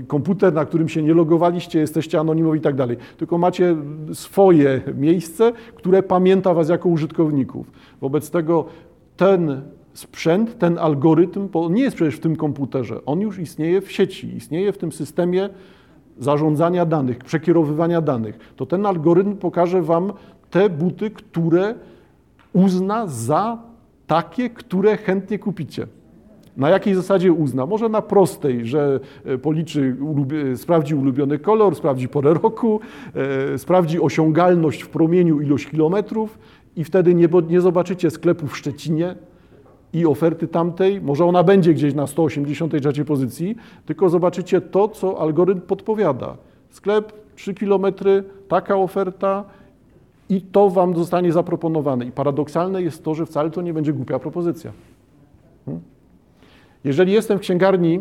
komputer, na którym się nie logowaliście, jesteście anonimowi i tak dalej, tylko macie swoje miejsce, które pamięta Was jako użytkowników. Wobec tego ten sprzęt, ten algorytm, bo nie jest przecież w tym komputerze, on już istnieje w sieci, istnieje w tym systemie zarządzania danych, przekierowywania danych. To ten algorytm pokaże Wam te buty, które uzna za takie, które chętnie kupicie. Na jakiej zasadzie uzna? Może na prostej, że e, policzy, sprawdzi ulubiony kolor, sprawdzi porę roku, e, sprawdzi osiągalność w promieniu ilość kilometrów i wtedy nie, nie zobaczycie sklepu w Szczecinie i oferty tamtej, może ona będzie gdzieś na 183 pozycji, tylko zobaczycie to, co algorytm podpowiada. Sklep 3 kilometry, taka oferta, i to Wam zostanie zaproponowane. I paradoksalne jest to, że wcale to nie będzie głupia propozycja. Hmm? Jeżeli jestem w księgarni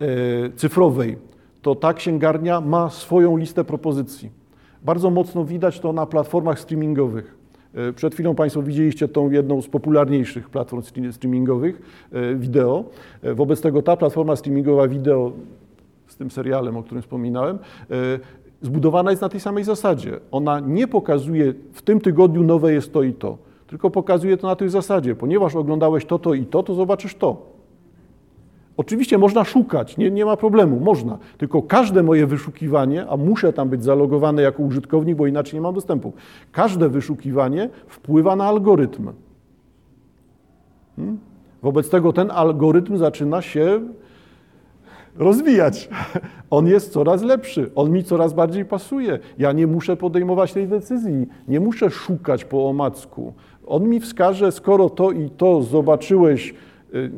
e, cyfrowej, to ta księgarnia ma swoją listę propozycji. Bardzo mocno widać to na platformach streamingowych. E, przed chwilą Państwo widzieliście tą jedną z popularniejszych platform streamingowych e, wideo. Wobec tego ta platforma streamingowa wideo z tym serialem, o którym wspominałem, zbudowana jest na tej samej zasadzie. Ona nie pokazuje w tym tygodniu nowe jest to i to, tylko pokazuje to na tej zasadzie. Ponieważ oglądałeś to, to i to, to zobaczysz to. Oczywiście można szukać, nie, nie ma problemu, można. Tylko każde moje wyszukiwanie, a muszę tam być zalogowany jako użytkownik, bo inaczej nie mam dostępu, każde wyszukiwanie wpływa na algorytm. Hmm? Wobec tego ten algorytm zaczyna się rozwijać. (laughs) On jest coraz lepszy, on mi coraz bardziej pasuje. Ja nie muszę podejmować tej decyzji, nie muszę szukać po omacku. On mi wskaże, skoro to i to zobaczyłeś,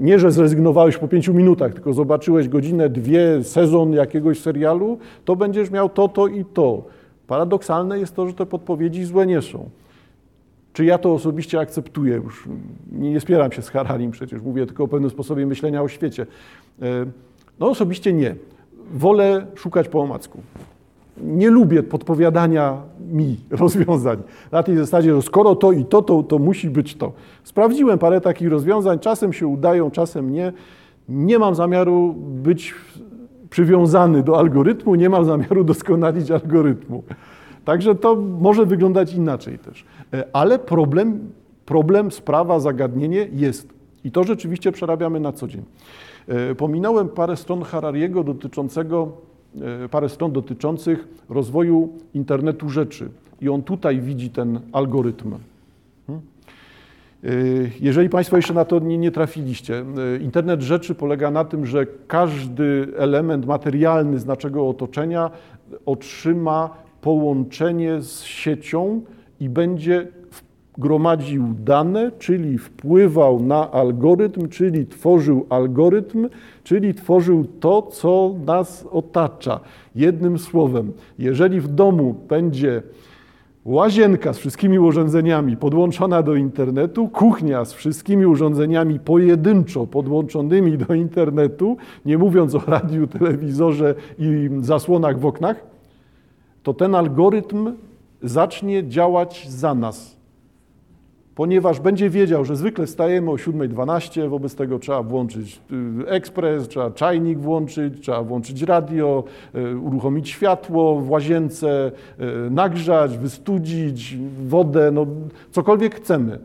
nie że zrezygnowałeś po pięciu minutach, tylko zobaczyłeś godzinę, dwie, sezon jakiegoś serialu, to będziesz miał to, to i to. Paradoksalne jest to, że te podpowiedzi złe nie są. Czy ja to osobiście akceptuję? Już nie spieram się z Hararim przecież, mówię tylko o pewnym sposobie myślenia o świecie. Y, no osobiście nie. Wolę szukać po omacku. Nie lubię podpowiadania mi rozwiązań. Na tej zasadzie, że skoro to i to, to, to musi być to. Sprawdziłem parę takich rozwiązań, czasem się udają, czasem nie. Nie mam zamiaru być przywiązany do algorytmu, nie mam zamiaru doskonalić algorytmu. Także to może wyglądać inaczej też. E, ale problem, problem, sprawa, zagadnienie jest. I to rzeczywiście przerabiamy na co dzień. E, pominąłem parę stron Harariego dotyczącego, parę stron dotyczących rozwoju internetu rzeczy. I on tutaj widzi ten algorytm. Hmm? E, jeżeli Państwo jeszcze na to nie, nie, trafiliście, internet rzeczy polega na tym, że każdy element materialny z naszego otoczenia otrzyma połączenie z siecią i będzie gromadził dane, czyli wpływał na algorytm, czyli tworzył algorytm, czyli tworzył to, co nas otacza. Jednym słowem, jeżeli w domu będzie łazienka z wszystkimi urządzeniami podłączona do internetu, kuchnia z wszystkimi urządzeniami pojedynczo podłączonymi do internetu, nie mówiąc o radiu, telewizorze i zasłonach w oknach, to ten algorytm zacznie działać za nas ponieważ będzie wiedział, że zwykle wstajemy o 7.12, wobec tego trzeba włączyć y, ekspres, trzeba czajnik włączyć, trzeba włączyć radio, y, uruchomić światło w łazience, y, nagrzać, wystudzić wodę, no cokolwiek chcemy.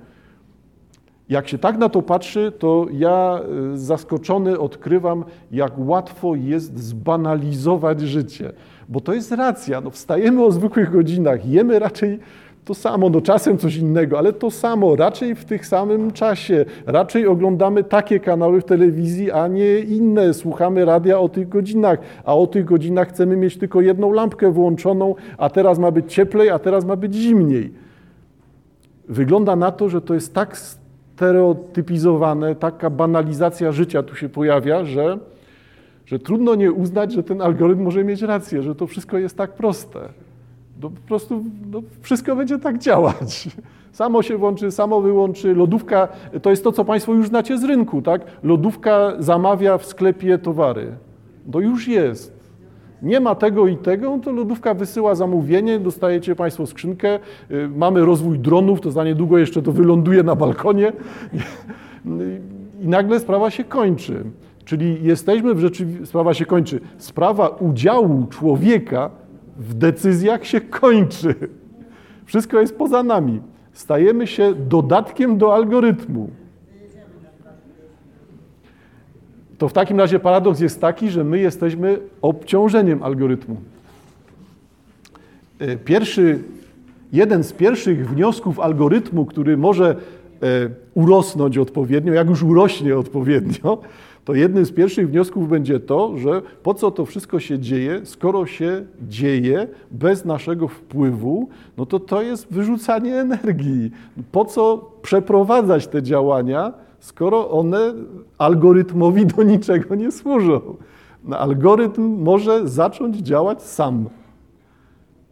Jak się tak na to patrzy, to ja zaskoczony odkrywam, jak łatwo jest zbanalizować życie. Bo to jest racja. No, wstajemy o zwykłych godzinach, jemy raczej to samo, no czasem coś innego, ale to samo, raczej w tym samym czasie. Raczej oglądamy takie kanały w telewizji, a nie inne. Słuchamy radia o tych godzinach, a o tych godzinach chcemy mieć tylko jedną lampkę włączoną, a teraz ma być cieplej, a teraz ma być zimniej. Wygląda na to, że to jest tak stereotypizowane, taka banalizacja życia tu się pojawia, że, że trudno nie uznać, że ten algorytm może mieć rację, że to wszystko jest tak proste. No, po prostu no, wszystko będzie tak działać. Samo się włączy, samo wyłączy. Lodówka to jest to, co Państwo już znacie z rynku, tak? Lodówka zamawia w sklepie towary. To już jest. Nie ma tego i tego, to lodówka wysyła zamówienie, dostajecie Państwo skrzynkę, y, mamy rozwój dronów, to za niedługo jeszcze to wyląduje na balkonie (laughs) i nagle sprawa się kończy. Czyli jesteśmy w rzeczywistości, sprawa się kończy. Sprawa udziału człowieka w decyzjach się kończy. Wszystko jest poza nami. Stajemy się dodatkiem do algorytmu. To w takim razie paradoks jest taki, że my jesteśmy obciążeniem algorytmu. E, pierwszy, jeden z pierwszych wniosków algorytmu, który może urosnąć odpowiednio, jak już urośnie odpowiednio, to jednym z pierwszych wniosków będzie to, że po co to wszystko się dzieje, skoro się dzieje bez naszego wpływu, no to to jest wyrzucanie energii. Po co przeprowadzać te działania, skoro one algorytmowi do niczego nie służą? No, algorytm może zacząć działać sam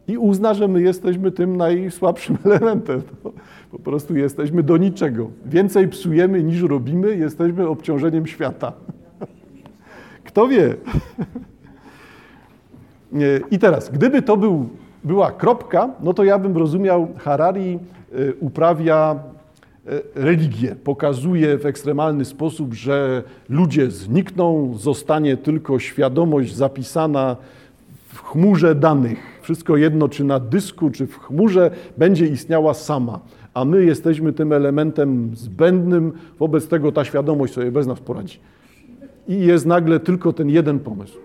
i uzna, że my jesteśmy tym najsłabszym (laughs) elementem. No, po prostu jesteśmy do niczego. Więcej psujemy niż robimy, jesteśmy obciążeniem świata. (laughs) Kto wie? (laughs) I teraz, gdyby to był, była kropka, no to ja bym rozumiał, Harari y, uprawia y, religię, pokazuje w ekstremalny sposób, że ludzie znikną, zostanie tylko świadomość zapisana w chmurze danych. Wszystko jedno, czy na dysku, czy w chmurze, będzie istniała sama. A my jesteśmy tym elementem zbędnym, wobec tego ta świadomość sobie bez nas poradzi. I jest nagle tylko ten jeden pomysł.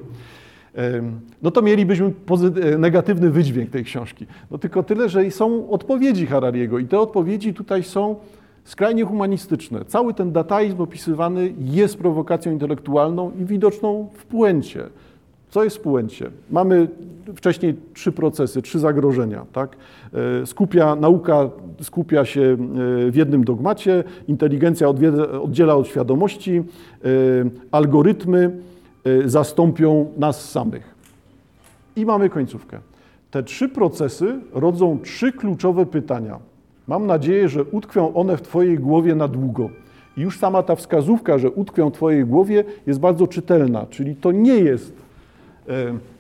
No to mielibyśmy e, negatywny wydźwięk tej książki. No tylko tyle, że są odpowiedzi Harariego i te odpowiedzi tutaj są skrajnie humanistyczne. Cały ten dataizm opisywany jest prowokacją intelektualną i widoczną w puencie. Co jest w puencie? Mamy wcześniej trzy procesy, trzy zagrożenia. Tak? E, skupia, nauka skupia się e, w jednym dogmacie, inteligencja oddziela od świadomości, e, algorytmy zastąpią nas samych. I mamy końcówkę. Te trzy procesy rodzą trzy kluczowe pytania. Mam nadzieję, że utkwią one w Twojej głowie na długo. I już sama ta wskazówka, że utkwią w Twojej głowie, jest bardzo czytelna. Czyli to nie jest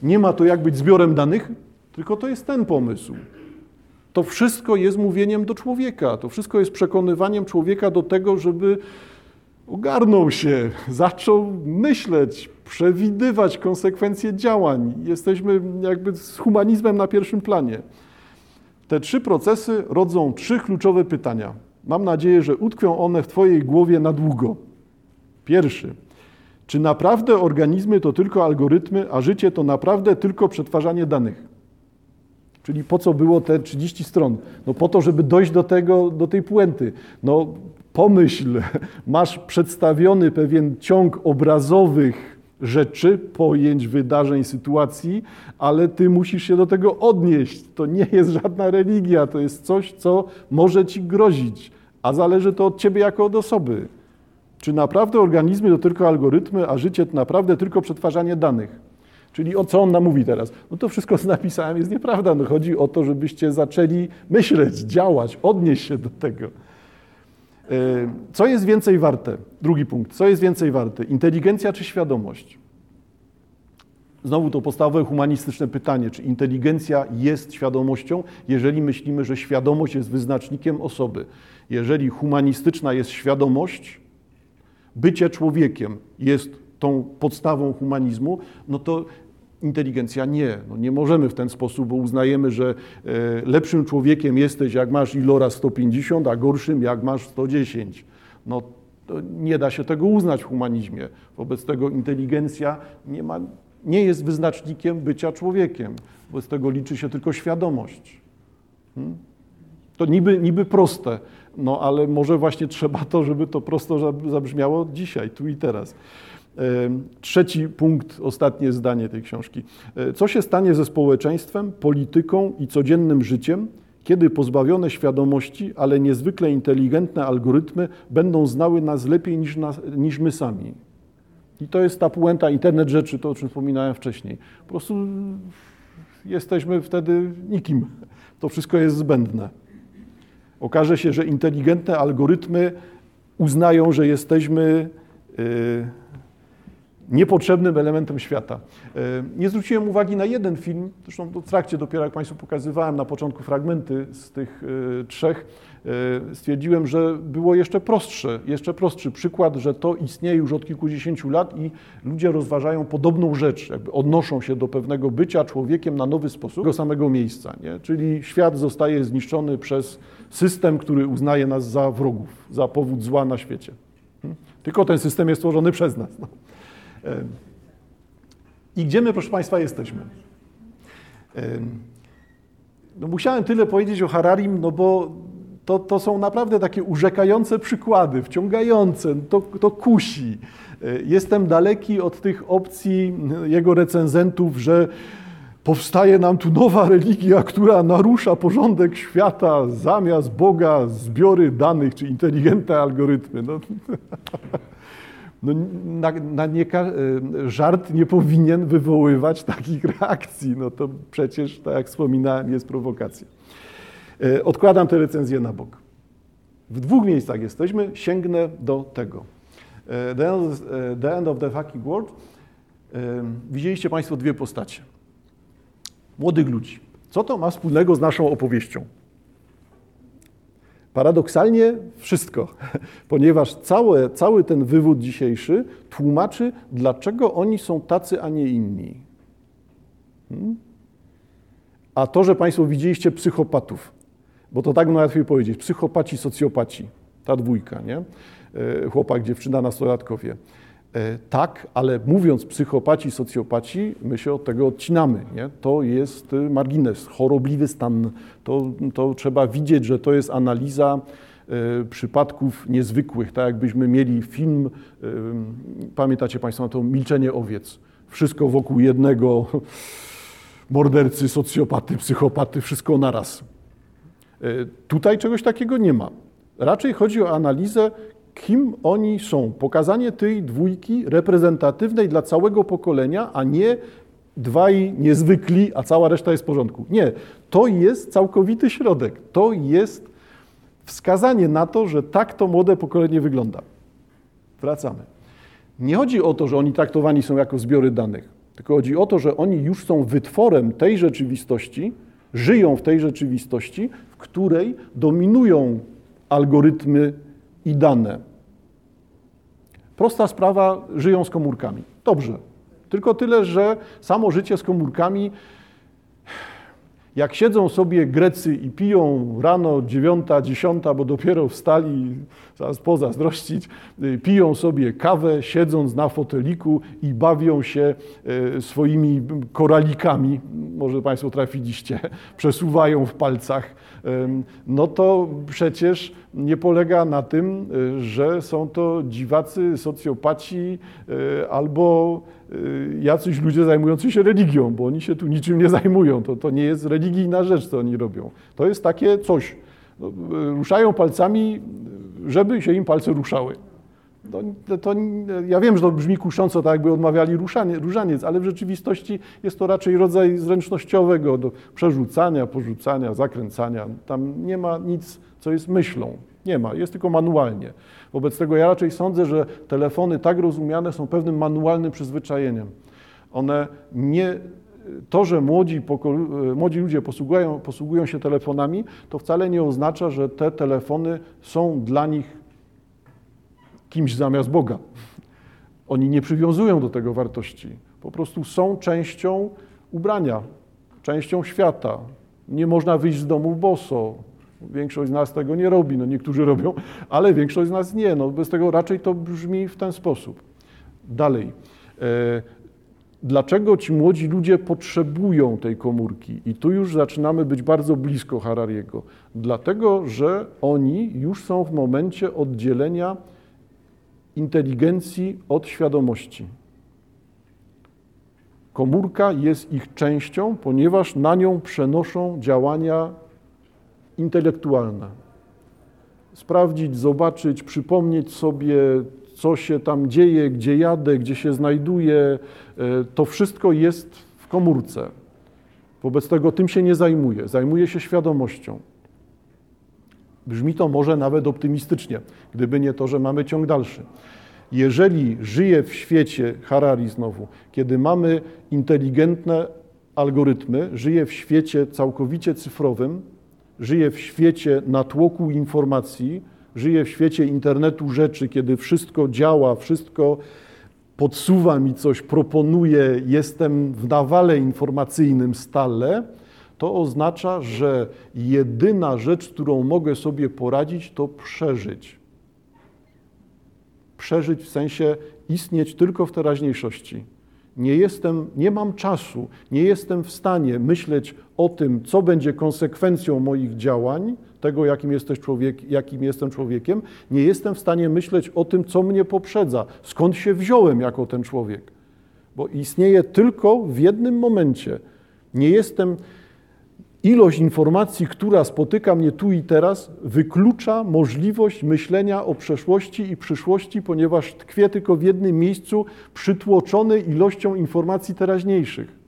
nie ma to jak być zbiorem danych, tylko to jest ten pomysł. To wszystko jest mówieniem do człowieka, to wszystko jest przekonywaniem człowieka do tego, żeby ogarnął się, (laughs) zaczął myśleć, przewidywać konsekwencje działań. Jesteśmy jakby z humanizmem na pierwszym planie. Te trzy procesy rodzą trzy kluczowe pytania. Mam nadzieję, że utkwią one w Twojej głowie na długo. Pierwszy. Czy naprawdę organizmy to tylko algorytmy, a życie to naprawdę tylko przetwarzanie danych? Czyli po co było te 30 stron? No po to, żeby dojść do tego, do tej puenty. No pomyśl, (laughs) masz przedstawiony pewien ciąg obrazowych rzeczy, pojęć, wydarzeń, sytuacji, ale ty musisz się do tego odnieść. To nie jest żadna religia, to jest coś, co może ci grozić, a zależy to od ciebie jako od osoby. Czy naprawdę organizmy to tylko algorytmy, a życie to naprawdę tylko przetwarzanie danych? Czyli o co on nam mówi teraz? No to wszystko, co napisałem, jest nieprawda. No chodzi o to, żebyście zaczęli myśleć, działać, odnieść się do tego. E, co jest więcej warte? Drugi punkt. Co jest więcej warte? Inteligencja czy świadomość? Znowu to podstawowe humanistyczne pytanie, czy inteligencja jest świadomością, jeżeli myślimy, że świadomość jest wyznacznikiem osoby. Jeżeli humanistyczna jest świadomość, bycie człowiekiem jest tą podstawą humanizmu, no to inteligencja nie. No nie możemy w ten sposób, bo uznajemy, że e, lepszym człowiekiem jesteś, jak masz ilora 150, a gorszym, jak masz 110. No nie da się tego uznać w humanizmie. Wobec tego inteligencja nie, ma, nie jest wyznacznikiem bycia człowiekiem. Wobec tego liczy się tylko świadomość. Hmm? To niby, niby proste, no ale może właśnie trzeba to, żeby to prosto zabrzmiało dzisiaj, tu i teraz. Trzeci punkt, ostatnie zdanie tej książki. E, co się stanie ze społeczeństwem, polityką i codziennym życiem, kiedy pozbawione świadomości, ale niezwykle inteligentne algorytmy będą znały nas lepiej niż, nas, niż my sami? I to jest ta puenta internet rzeczy, to o czym wspominałem wcześniej. Po prostu jesteśmy wtedy nikim. To wszystko jest zbędne. Okaże się, że inteligentne algorytmy uznają, że jesteśmy niepotrzebnym elementem świata. Nie zwróciłem uwagi na jeden film, zresztą w trakcie dopiero jak Państwu pokazywałem na początku fragmenty z tych trzech, E, stwierdziłem, że było jeszcze prostsze, jeszcze prostszy przykład, że to istnieje już od kilkudziesięciu lat i ludzie rozważają podobną rzecz, jakby odnoszą się do pewnego bycia człowiekiem na nowy sposób tego samego miejsca, nie? czyli świat zostaje zniszczony przez system, który uznaje nas za wrogów, za powód zła na świecie. Hmm? Tylko ten system jest stworzony przez nas. No. E, I gdzie my, proszę Państwa, jesteśmy? E, no musiałem tyle powiedzieć o Hararim, no bo to, to są naprawdę takie urzekające przykłady, wciągające, to, to kusi. Jestem daleki od tych opcji jego recenzentów, że powstaje nam tu nowa religia, która narusza porządek świata, zamiast Boga zbiory danych czy inteligentne algorytmy. No, (laughs) no, na, na nie, żart nie powinien wywoływać takich reakcji. No to przecież, tak jak wspominałem, jest prowokacja. E, odkładam tę recenzję na bok. W dwóch miejscach jesteśmy, sięgnę do tego. E, the End, the end of the Fucking World. Widzieliście Państwo dwie postacie. Młodych ludzi. Co to ma wspólnego z naszą opowieścią? Paradoksalnie wszystko, (laughs) ponieważ całe, cały ten wywód dzisiejszy tłumaczy, dlaczego oni są tacy, a nie inni. Hmm? A to, że Państwo widzieliście psychopatów, bo to tak najłatwiej powiedzieć. Psychopaci, socjopaci. Ta dwójka, nie? E, chłopak, dziewczyna, nastolatkowie. E, tak, ale mówiąc psychopaci, socjopaci, my się od tego odcinamy. Nie? To jest y, margines, chorobliwy stan. To, to trzeba widzieć, że to jest analiza y, przypadków niezwykłych. Tak jakbyśmy mieli film, y, pamiętacie Państwo na to Milczenie owiec. Wszystko wokół jednego mordercy, socjopaty, psychopaty, wszystko naraz. E, tutaj czegoś takiego nie ma. Raczej chodzi o analizę, kim oni są. Pokazanie tej dwójki reprezentatywnej dla całego pokolenia, a nie dwaj niezwykli, a cała reszta jest w porządku. Nie, to jest całkowity środek. To jest wskazanie na to, że tak to młode pokolenie wygląda. Wracamy. Nie chodzi o to, że oni traktowani są jako zbiory danych, tylko chodzi o to, że oni już są wytworem tej rzeczywistości, żyją w tej rzeczywistości, w której dominują algorytmy i dane. Prosta sprawa, żyją z komórkami. Dobrze. Tylko tyle, że samo życie z komórkami jak siedzą sobie Grecy i piją rano dziewiąta, dziesiąta, bo dopiero wstali, zaraz pozazdrościć, y, piją sobie kawę, siedząc na foteliku i bawią się y, swoimi koralikami, może Państwo trafiliście, (laughs) przesuwają w palcach, no to przecież nie polega na tym, y, że są to dziwacy, socjopaci albo jacyś ludzie zajmujący się religią, bo oni się tu niczym nie zajmują. To, to nie jest religijna rzecz, co oni robią. To jest takie coś. No, y, ruszają palcami, żeby się im palce ruszały. To, to, ja wiem, że to brzmi kusząco, tak jakby odmawiali ruszanie, różaniec, ale w rzeczywistości jest to raczej rodzaj zręcznościowego do przerzucania, porzucania, zakręcania. Tam nie ma nic, co jest myślą. Nie ma, jest tylko manualnie. Wobec tego ja raczej sądzę, że telefony tak rozumiane są pewnym manualnym przyzwyczajeniem. One nie, to, że młodzi, młodzi ludzie posługują, posługują się telefonami, to wcale nie oznacza, że te telefony są dla nich kimś zamiast Boga. Oni nie przywiązują do tego wartości. Po prostu są częścią ubrania, częścią świata. Nie można wyjść z domu boso, Większość z nas tego nie robi, no niektórzy robią, ale większość z nas nie. No bez tego raczej to brzmi w ten sposób. Dalej. E, dlaczego ci młodzi ludzie potrzebują tej komórki? I tu już zaczynamy być bardzo blisko Harariego. Dlatego, że oni już są w momencie oddzielenia inteligencji od świadomości. Komórka jest ich częścią, ponieważ na nią przenoszą działania intelektualna. Sprawdzić, zobaczyć, przypomnieć sobie, co się tam dzieje, gdzie jadę, gdzie się znajduję. E, to wszystko jest w komórce. Wobec tego tym się nie zajmuje, zajmuje się świadomością. Brzmi to może nawet optymistycznie, gdyby nie to, że mamy ciąg dalszy. Jeżeli żyję w świecie Harari znowu, kiedy mamy inteligentne algorytmy, żyję w świecie całkowicie cyfrowym, żyję w świecie natłoku informacji, żyję w świecie internetu rzeczy, kiedy wszystko działa, wszystko podsuwa mi coś, proponuje, jestem w nawale informacyjnym stale, to oznacza, że jedyna rzecz, którą mogę sobie poradzić, to przeżyć. Przeżyć w sensie istnieć tylko w teraźniejszości. Nie jestem, nie mam czasu, nie jestem w stanie myśleć o tym, co będzie konsekwencją moich działań, tego, jakim, jesteś człowiek, jakim jestem człowiekiem, nie jestem w stanie myśleć o tym, co mnie poprzedza, skąd się wziąłem jako ten człowiek. Bo istnieje tylko w jednym momencie. Nie jestem, ilość informacji, która spotyka mnie tu i teraz, wyklucza możliwość myślenia o przeszłości i przyszłości, ponieważ tkwię tylko w jednym miejscu, przytłoczony ilością informacji teraźniejszych.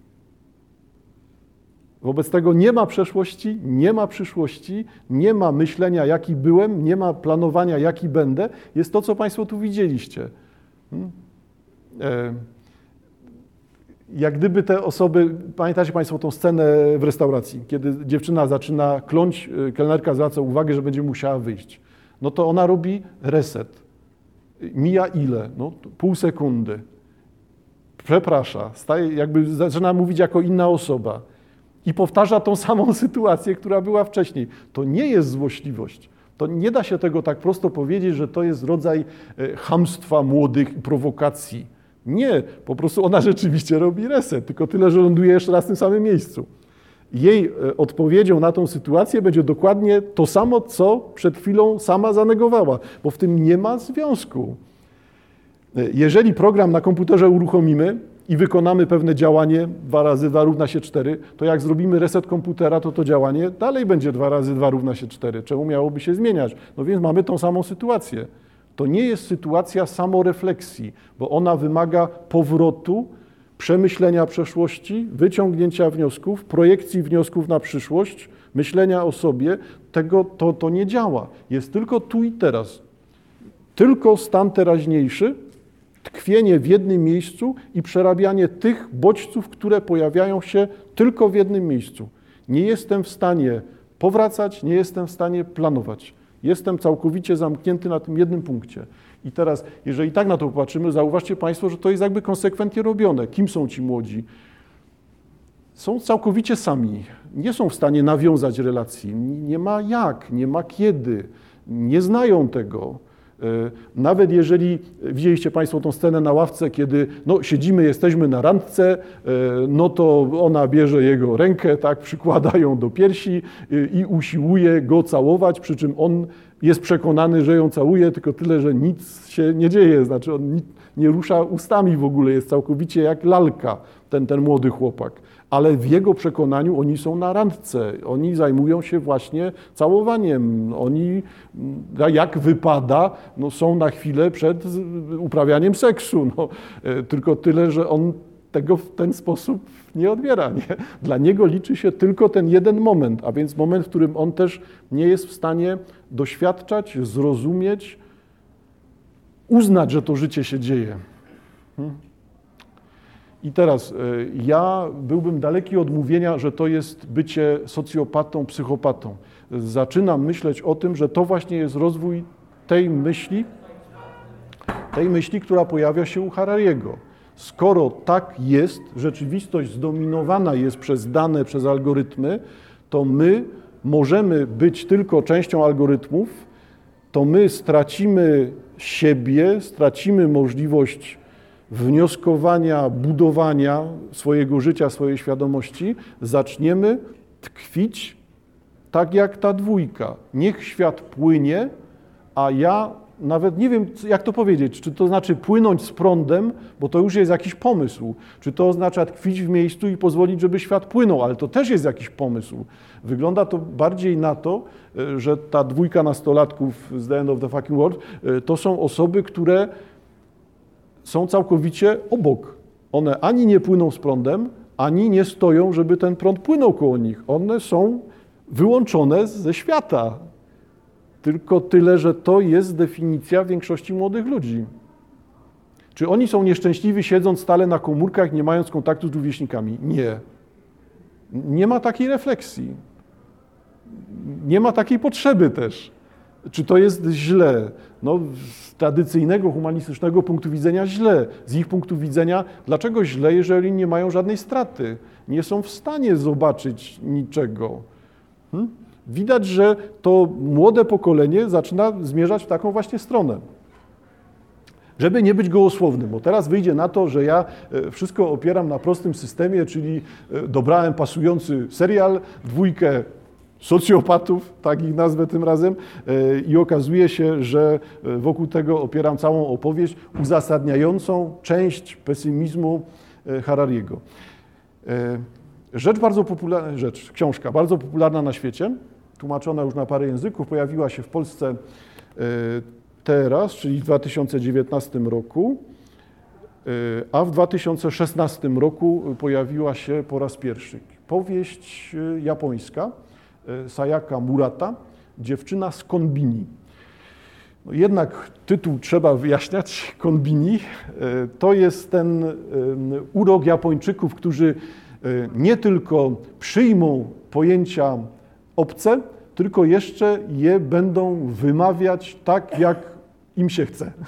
Wobec tego nie ma przeszłości, nie ma przyszłości, nie ma myślenia, jaki byłem, nie ma planowania, jaki będę. Jest to, co Państwo tu widzieliście. Hmm? E, jak gdyby te osoby, pamiętacie Państwo tą scenę w restauracji, kiedy dziewczyna zaczyna kląć, e, kelnerka zwraca uwagę, że będzie musiała wyjść. No to ona robi reset. Mija ile? No, pół sekundy. Przeprasza, staje, jakby zaczyna mówić jako inna osoba i powtarza tą samą (laughs) sytuację, która była wcześniej. To nie jest złośliwość. To nie da się tego tak prosto powiedzieć, że to jest rodzaj e, hamstwa młodych i prowokacji. Nie, po prostu ona (laughs) rzeczywiście robi reset, tylko tyle, że ląduje jeszcze raz w tym samym miejscu. Jej e, odpowiedzią na tą sytuację będzie dokładnie to samo, co przed chwilą sama zanegowała, bo w tym nie ma związku. E, jeżeli program na komputerze uruchomimy, i wykonamy pewne działanie, 2 razy 2 równa się 4, to jak zrobimy reset komputera, to to działanie dalej będzie 2 razy 2 równa się 4. Czemu miałoby się zmieniać? No więc mamy tą samą sytuację. To nie jest sytuacja samorefleksji, bo ona wymaga powrotu, przemyślenia przeszłości, wyciągnięcia wniosków, projekcji wniosków na przyszłość, myślenia o sobie. Tego to, to nie działa. Jest tylko tu i teraz. Tylko stan teraźniejszy tkwienie w jednym miejscu i przerabianie tych bodźców, które pojawiają się tylko w jednym miejscu. Nie jestem w stanie powracać, nie jestem w stanie planować. Jestem całkowicie zamknięty na tym jednym punkcie. I teraz, jeżeli tak na to popatrzymy, zauważcie Państwo, że to jest jakby konsekwentnie robione. Kim są ci młodzi? Są całkowicie sami. Nie są w stanie nawiązać relacji. Nie ma jak, nie ma kiedy. Nie znają tego. E, nawet jeżeli widzieliście Państwo tą scenę na ławce, kiedy no, siedzimy, jesteśmy na randce, e, no to ona bierze jego rękę, tak, przykłada ją do piersi e, i usiłuje go całować, przy czym on jest przekonany, że ją całuje, tylko tyle, że nic się nie dzieje, znaczy on nie rusza ustami w ogóle, jest całkowicie jak lalka, ten, ten młody chłopak ale w jego przekonaniu oni są na randce, oni zajmują się właśnie całowaniem, oni jak wypada, no, są na chwilę przed uprawianiem seksu, no, e, tylko tyle, że on tego w ten sposób nie odbiera. Nie? Dla niego liczy się tylko ten jeden moment, a więc moment, w którym on też nie jest w stanie doświadczać, zrozumieć, uznać, że to życie się dzieje. Hmm? I teraz e, ja byłbym daleki od mówienia, że to jest bycie socjopatą, psychopatą. Zaczynam myśleć o tym, że to właśnie jest rozwój tej myśli, tej myśli, która pojawia się u Harariego. Skoro tak jest, rzeczywistość zdominowana jest przez dane, przez algorytmy, to my możemy być tylko częścią algorytmów, to my stracimy siebie, stracimy możliwość wnioskowania, budowania swojego życia, swojej świadomości, zaczniemy tkwić tak jak ta dwójka. Niech świat płynie, a ja nawet nie wiem, jak to powiedzieć, czy to znaczy płynąć z prądem, bo to już jest jakiś pomysł, czy to oznacza tkwić w miejscu i pozwolić, żeby świat płynął, ale to też jest jakiś pomysł. Wygląda to bardziej na to, e, że ta dwójka nastolatków z The End of the Fucking World e, to są osoby, które są całkowicie obok. One ani nie płyną z prądem, ani nie stoją, żeby ten prąd płynął koło nich. One są wyłączone ze świata. tylko tyle, że to jest definicja większości młodych ludzi. Czy oni są nieszczęśliwi siedząc stale na komórkach, nie mając kontaktu z rówieśnikami? Nie. Nie ma takiej refleksji. Nie ma takiej potrzeby też. Czy to jest źle? No, tradycyjnego, humanistycznego punktu widzenia źle. Z ich punktu widzenia, dlaczego źle, jeżeli nie mają żadnej straty? Nie są w stanie zobaczyć niczego. Hmm? Widać, że to młode pokolenie zaczyna zmierzać w taką właśnie stronę. Żeby nie być gołosłownym, bo teraz wyjdzie na to, że ja e, wszystko opieram na prostym systemie, czyli e, dobrałem pasujący serial, dwójkę socjopatów, tak ich nazwę tym razem, e, i okazuje się, że wokół tego opieram całą opowieść uzasadniającą część pesymizmu Harariego. Rzecz bardzo popularna, rzecz, książka bardzo popularna na świecie, tłumaczona już na parę języków, pojawiła się w Polsce teraz, czyli w 2019 roku, e, a w 2016 roku pojawiła się po raz pierwszy powieść e, japońska e, Sayaka Murata, Dziewczyna z Konbini. No jednak tytuł trzeba wyjaśniać. (laughs) Konbini to jest ten urok Japończyków, którzy nie tylko przyjmą pojęcia obce, tylko jeszcze je będą wymawiać tak, jak im się chce. (laughs)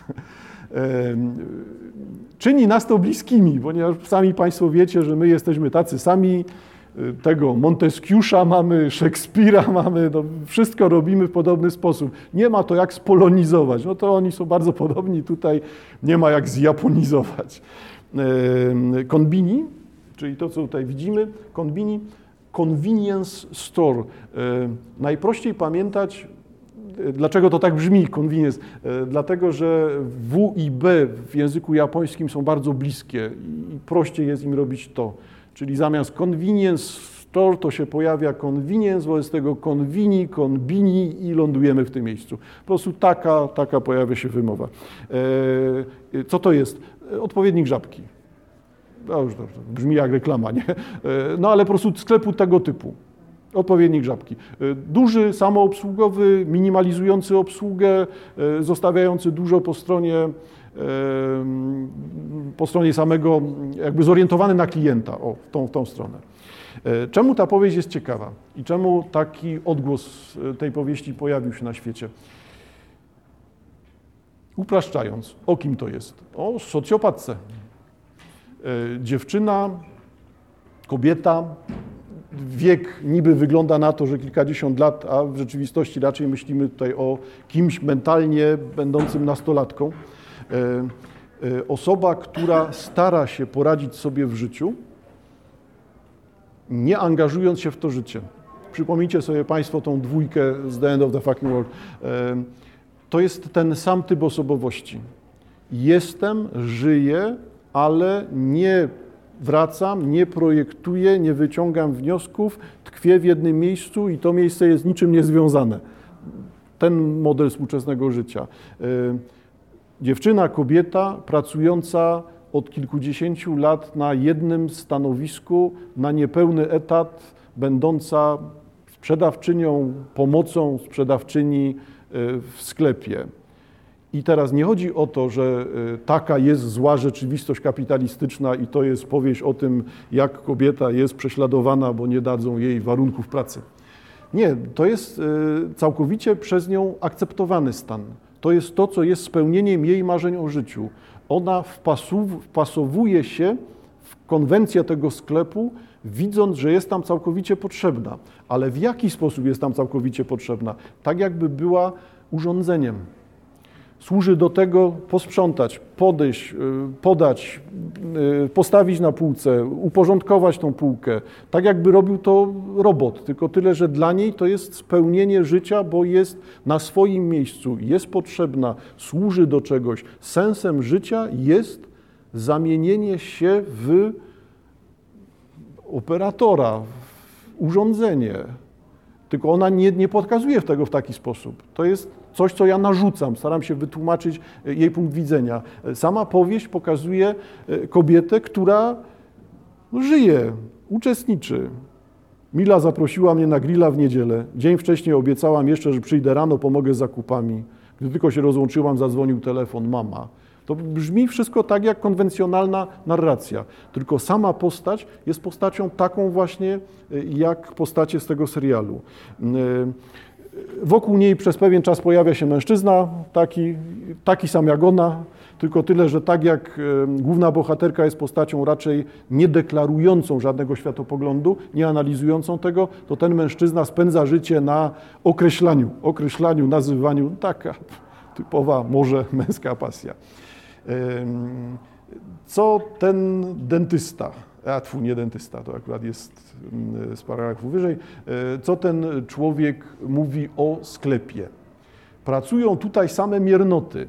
Czyni nas to bliskimi, ponieważ sami Państwo wiecie, że my jesteśmy tacy sami. Y, tego Montesquieu'a mamy, Szekspira (laughs) mamy, no wszystko robimy w podobny sposób. Nie ma to jak spolonizować. No to oni są bardzo podobni, tutaj nie ma jak zjaponizować. Konbini, czyli to, co tutaj widzimy, konbini, convenience store. E, najprościej pamiętać Dlaczego to tak brzmi, convenience? E, dlatego, że W i B w języku japońskim są bardzo bliskie i prościej jest im robić to. Czyli zamiast convenience store to się pojawia convenience, wobec tego convini, conbini i lądujemy w tym miejscu. Po prostu taka, taka pojawia się wymowa. E, co to jest? Odpowiednik żabki. No już brzmi jak reklama, nie? No ale po prostu sklepu tego typu odpowiednik żabki. E, duży, samoobsługowy, minimalizujący obsługę, e, zostawiający dużo po stronie, e, po stronie samego, jakby zorientowany na klienta, o, w tą, w tą stronę. Czemu ta powieść jest ciekawa i czemu taki odgłos tej powieści pojawił się na świecie? Upraszczając, o kim to jest? O socjopatce. Dziewczyna, kobieta, wiek niby wygląda na to, że kilkadziesiąt lat, a w rzeczywistości raczej myślimy tutaj o kimś mentalnie będącym nastolatką. E, e, osoba, która stara się poradzić sobie w życiu, nie angażując się w to życie. Przypomnijcie sobie Państwo tą dwójkę z The End of the Fucking World. E, to jest ten sam typ osobowości. Jestem, żyję, ale nie wracam, nie projektuję, nie wyciągam wniosków, tkwię w jednym miejscu i to miejsce jest niczym niezwiązane. Ten model współczesnego życia. E, dziewczyna, kobieta pracująca od kilkudziesięciu lat na jednym stanowisku, na niepełny etat, będąca sprzedawczynią, pomocą sprzedawczyni e, w sklepie. I teraz nie chodzi o to, że y, taka jest zła rzeczywistość kapitalistyczna i to jest powieść o tym, jak kobieta jest prześladowana, bo nie dadzą jej warunków pracy. Nie, to jest y, całkowicie przez nią akceptowany stan. To jest to, co jest spełnieniem jej marzeń o życiu. Ona wpasowuje się w konwencję tego sklepu, widząc, że jest tam całkowicie potrzebna. Ale w jaki sposób jest tam całkowicie potrzebna? Tak jakby była urządzeniem służy do tego posprzątać, podejść, y, podać, y, postawić na półce, uporządkować tą półkę, tak jakby robił to robot, tylko tyle, że dla niej to jest spełnienie życia, bo jest na swoim miejscu, jest potrzebna, służy do czegoś. Sensem życia jest zamienienie się w operatora, w urządzenie. Tylko ona nie, nie pokazuje tego w taki sposób. To jest coś, co ja narzucam, staram się wytłumaczyć e, jej punkt widzenia. E, sama powieść pokazuje e, kobietę, która żyje, uczestniczy. Mila zaprosiła mnie na grilla w niedzielę. Dzień wcześniej obiecałam jeszcze, że przyjdę rano, pomogę z zakupami. Gdy tylko się rozłączyłam, zadzwonił telefon, mama. To brzmi wszystko tak jak konwencjonalna narracja, tylko sama postać jest postacią taką właśnie jak postacie z tego serialu. Wokół niej przez pewien czas pojawia się mężczyzna, taki, taki sam jak ona, tylko tyle, że tak jak główna bohaterka jest postacią raczej nie deklarującą żadnego światopoglądu, nie analizującą tego, to ten mężczyzna spędza życie na określaniu, określaniu, nazywaniu, taka typowa może męska pasja. Co ten dentysta, a tfu, nie dentysta, to akurat jest mm, z paragrafu wyżej, e, co ten człowiek mówi o sklepie. Pracują tutaj same miernoty.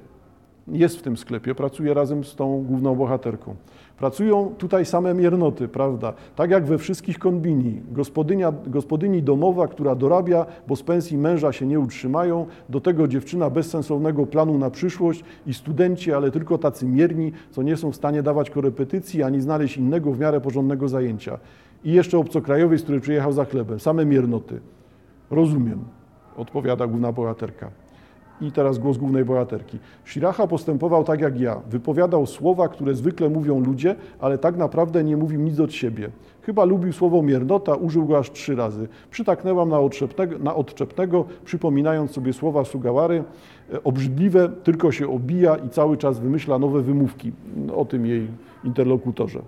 Jest w tym sklepie, pracuje razem z tą główną bohaterką. Pracują tutaj same miernoty, prawda? Tak jak we wszystkich kombini. Gospodynia, gospodyni domowa, która dorabia, bo z pensji męża się nie utrzymają, do tego dziewczyna bez sensownego planu na przyszłość i studenci, ale tylko tacy mierni, co nie są w stanie dawać korepetycji ani znaleźć innego w miarę porządnego zajęcia. I jeszcze obcokrajowiec, który przyjechał za chlebem. Same miernoty. Rozumiem, odpowiada główna bohaterka. I teraz głos głównej bohaterki. Shiraha postępował tak jak ja. Wypowiadał słowa, które zwykle mówią ludzie, ale tak naprawdę nie mówił nic od siebie. Chyba lubił słowo miernota, użył go aż trzy razy. Przytaknęłam na odczepnego, na odczepnego przypominając sobie słowa Sugawary. E, Obrzydliwe, tylko się obija i cały czas wymyśla nowe wymówki. O tym jej interlokutorze.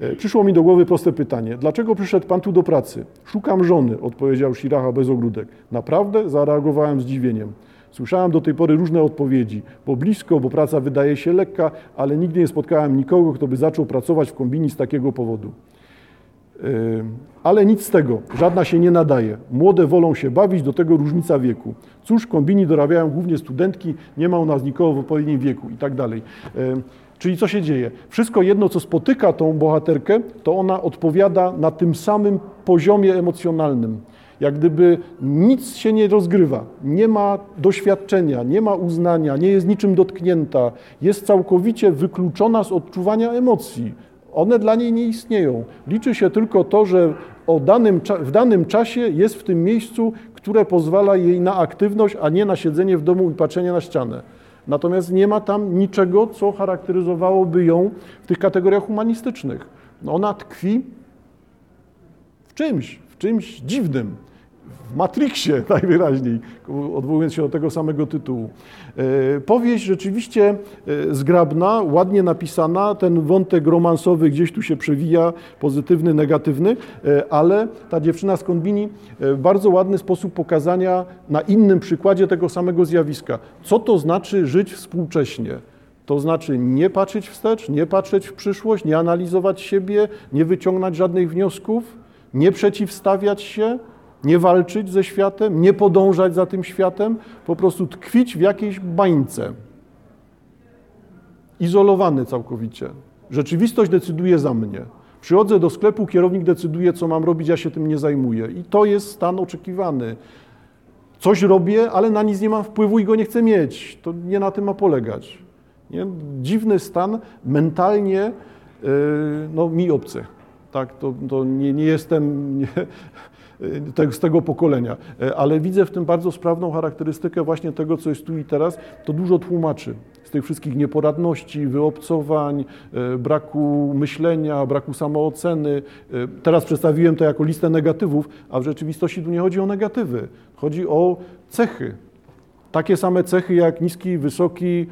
E, Przyszło mi do głowy proste pytanie. Dlaczego przyszedł pan tu do pracy? Szukam żony, odpowiedział Shiraha bez ogródek. Naprawdę? Zareagowałem zdziwieniem. Słyszałem do tej pory różne odpowiedzi, bo blisko, bo praca wydaje się lekka, ale nigdy nie spotkałem nikogo, kto by zaczął pracować w kombini z takiego powodu. Yy, Ale nic z tego, żadna się nie nadaje. Młode wolą się bawić, do tego różnica wieku. Cóż, kombini dorabiają głównie studentki, nie ma u nas nikogo w odpowiednim wieku i tak dalej. Yy, Czyli co się dzieje? Wszystko jedno, co spotyka tą bohaterkę, to ona odpowiada na tym samym poziomie emocjonalnym. Jak gdyby nic się nie rozgrywa, nie ma doświadczenia, nie ma uznania, nie jest niczym dotknięta, jest całkowicie wykluczona z odczuwania emocji. One dla niej nie istnieją. Liczy się tylko to, że danym, w danym czasie jest w tym miejscu, które pozwala jej na aktywność, a nie na siedzenie w domu i patrzenie na ścianę. Natomiast nie ma tam niczego, co charakteryzowałoby ją w tych kategoriach humanistycznych. No Ona tkwi w czymś, w czymś dziwnym. W Matrixie (laughs) najwyraźniej, odwołując się do tego samego tytułu. E, Powieść rzeczywiście e, zgrabna, ładnie napisana, ten wątek romansowy gdzieś tu się przewija, pozytywny, negatywny, e, ale ta dziewczyna z Konbini w bardzo ładny sposób pokazania na innym przykładzie tego samego zjawiska. Co to znaczy żyć współcześnie? To znaczy nie patrzeć wstecz, nie patrzeć w przyszłość, nie analizować siebie, nie wyciągnąć żadnych wniosków, nie przeciwstawiać się, nie walczyć ze światem, nie podążać za tym światem, po prostu tkwić w jakiejś bańce. Izolowany całkowicie. Rzeczywistość decyduje za mnie. Przychodzę do sklepu, kierownik decyduje, co mam robić, ja się tym nie zajmuję. I to jest stan oczekiwany. Coś robię, ale na nic nie mam wpływu i go nie chcę mieć. To nie na tym ma polegać. Nie? Dziwny stan, mentalnie yy, no, mi obcy. Tak, to, to nie, nie jestem nie, (laughs) z tego pokolenia, E, ale widzę w tym bardzo sprawną charakterystykę właśnie tego, co jest tu i teraz. To dużo tłumaczy z tych wszystkich nieporadności, wyobcowań, e, braku myślenia, braku samooceny. E, Teraz przedstawiłem to jako listę negatywów, a w rzeczywistości tu nie chodzi o negatywy. Chodzi o cechy, takie same cechy jak niski, wysoki,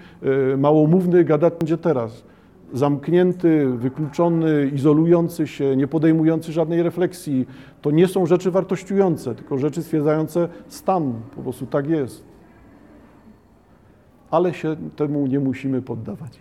małomówny gadać będzie teraz. Zamknięty, wykluczony, izolujący się, nie podejmujący żadnej refleksji. To nie są rzeczy wartościujące, tylko rzeczy stwierdzające stan. Po prostu tak jest. Ale się temu nie musimy poddawać.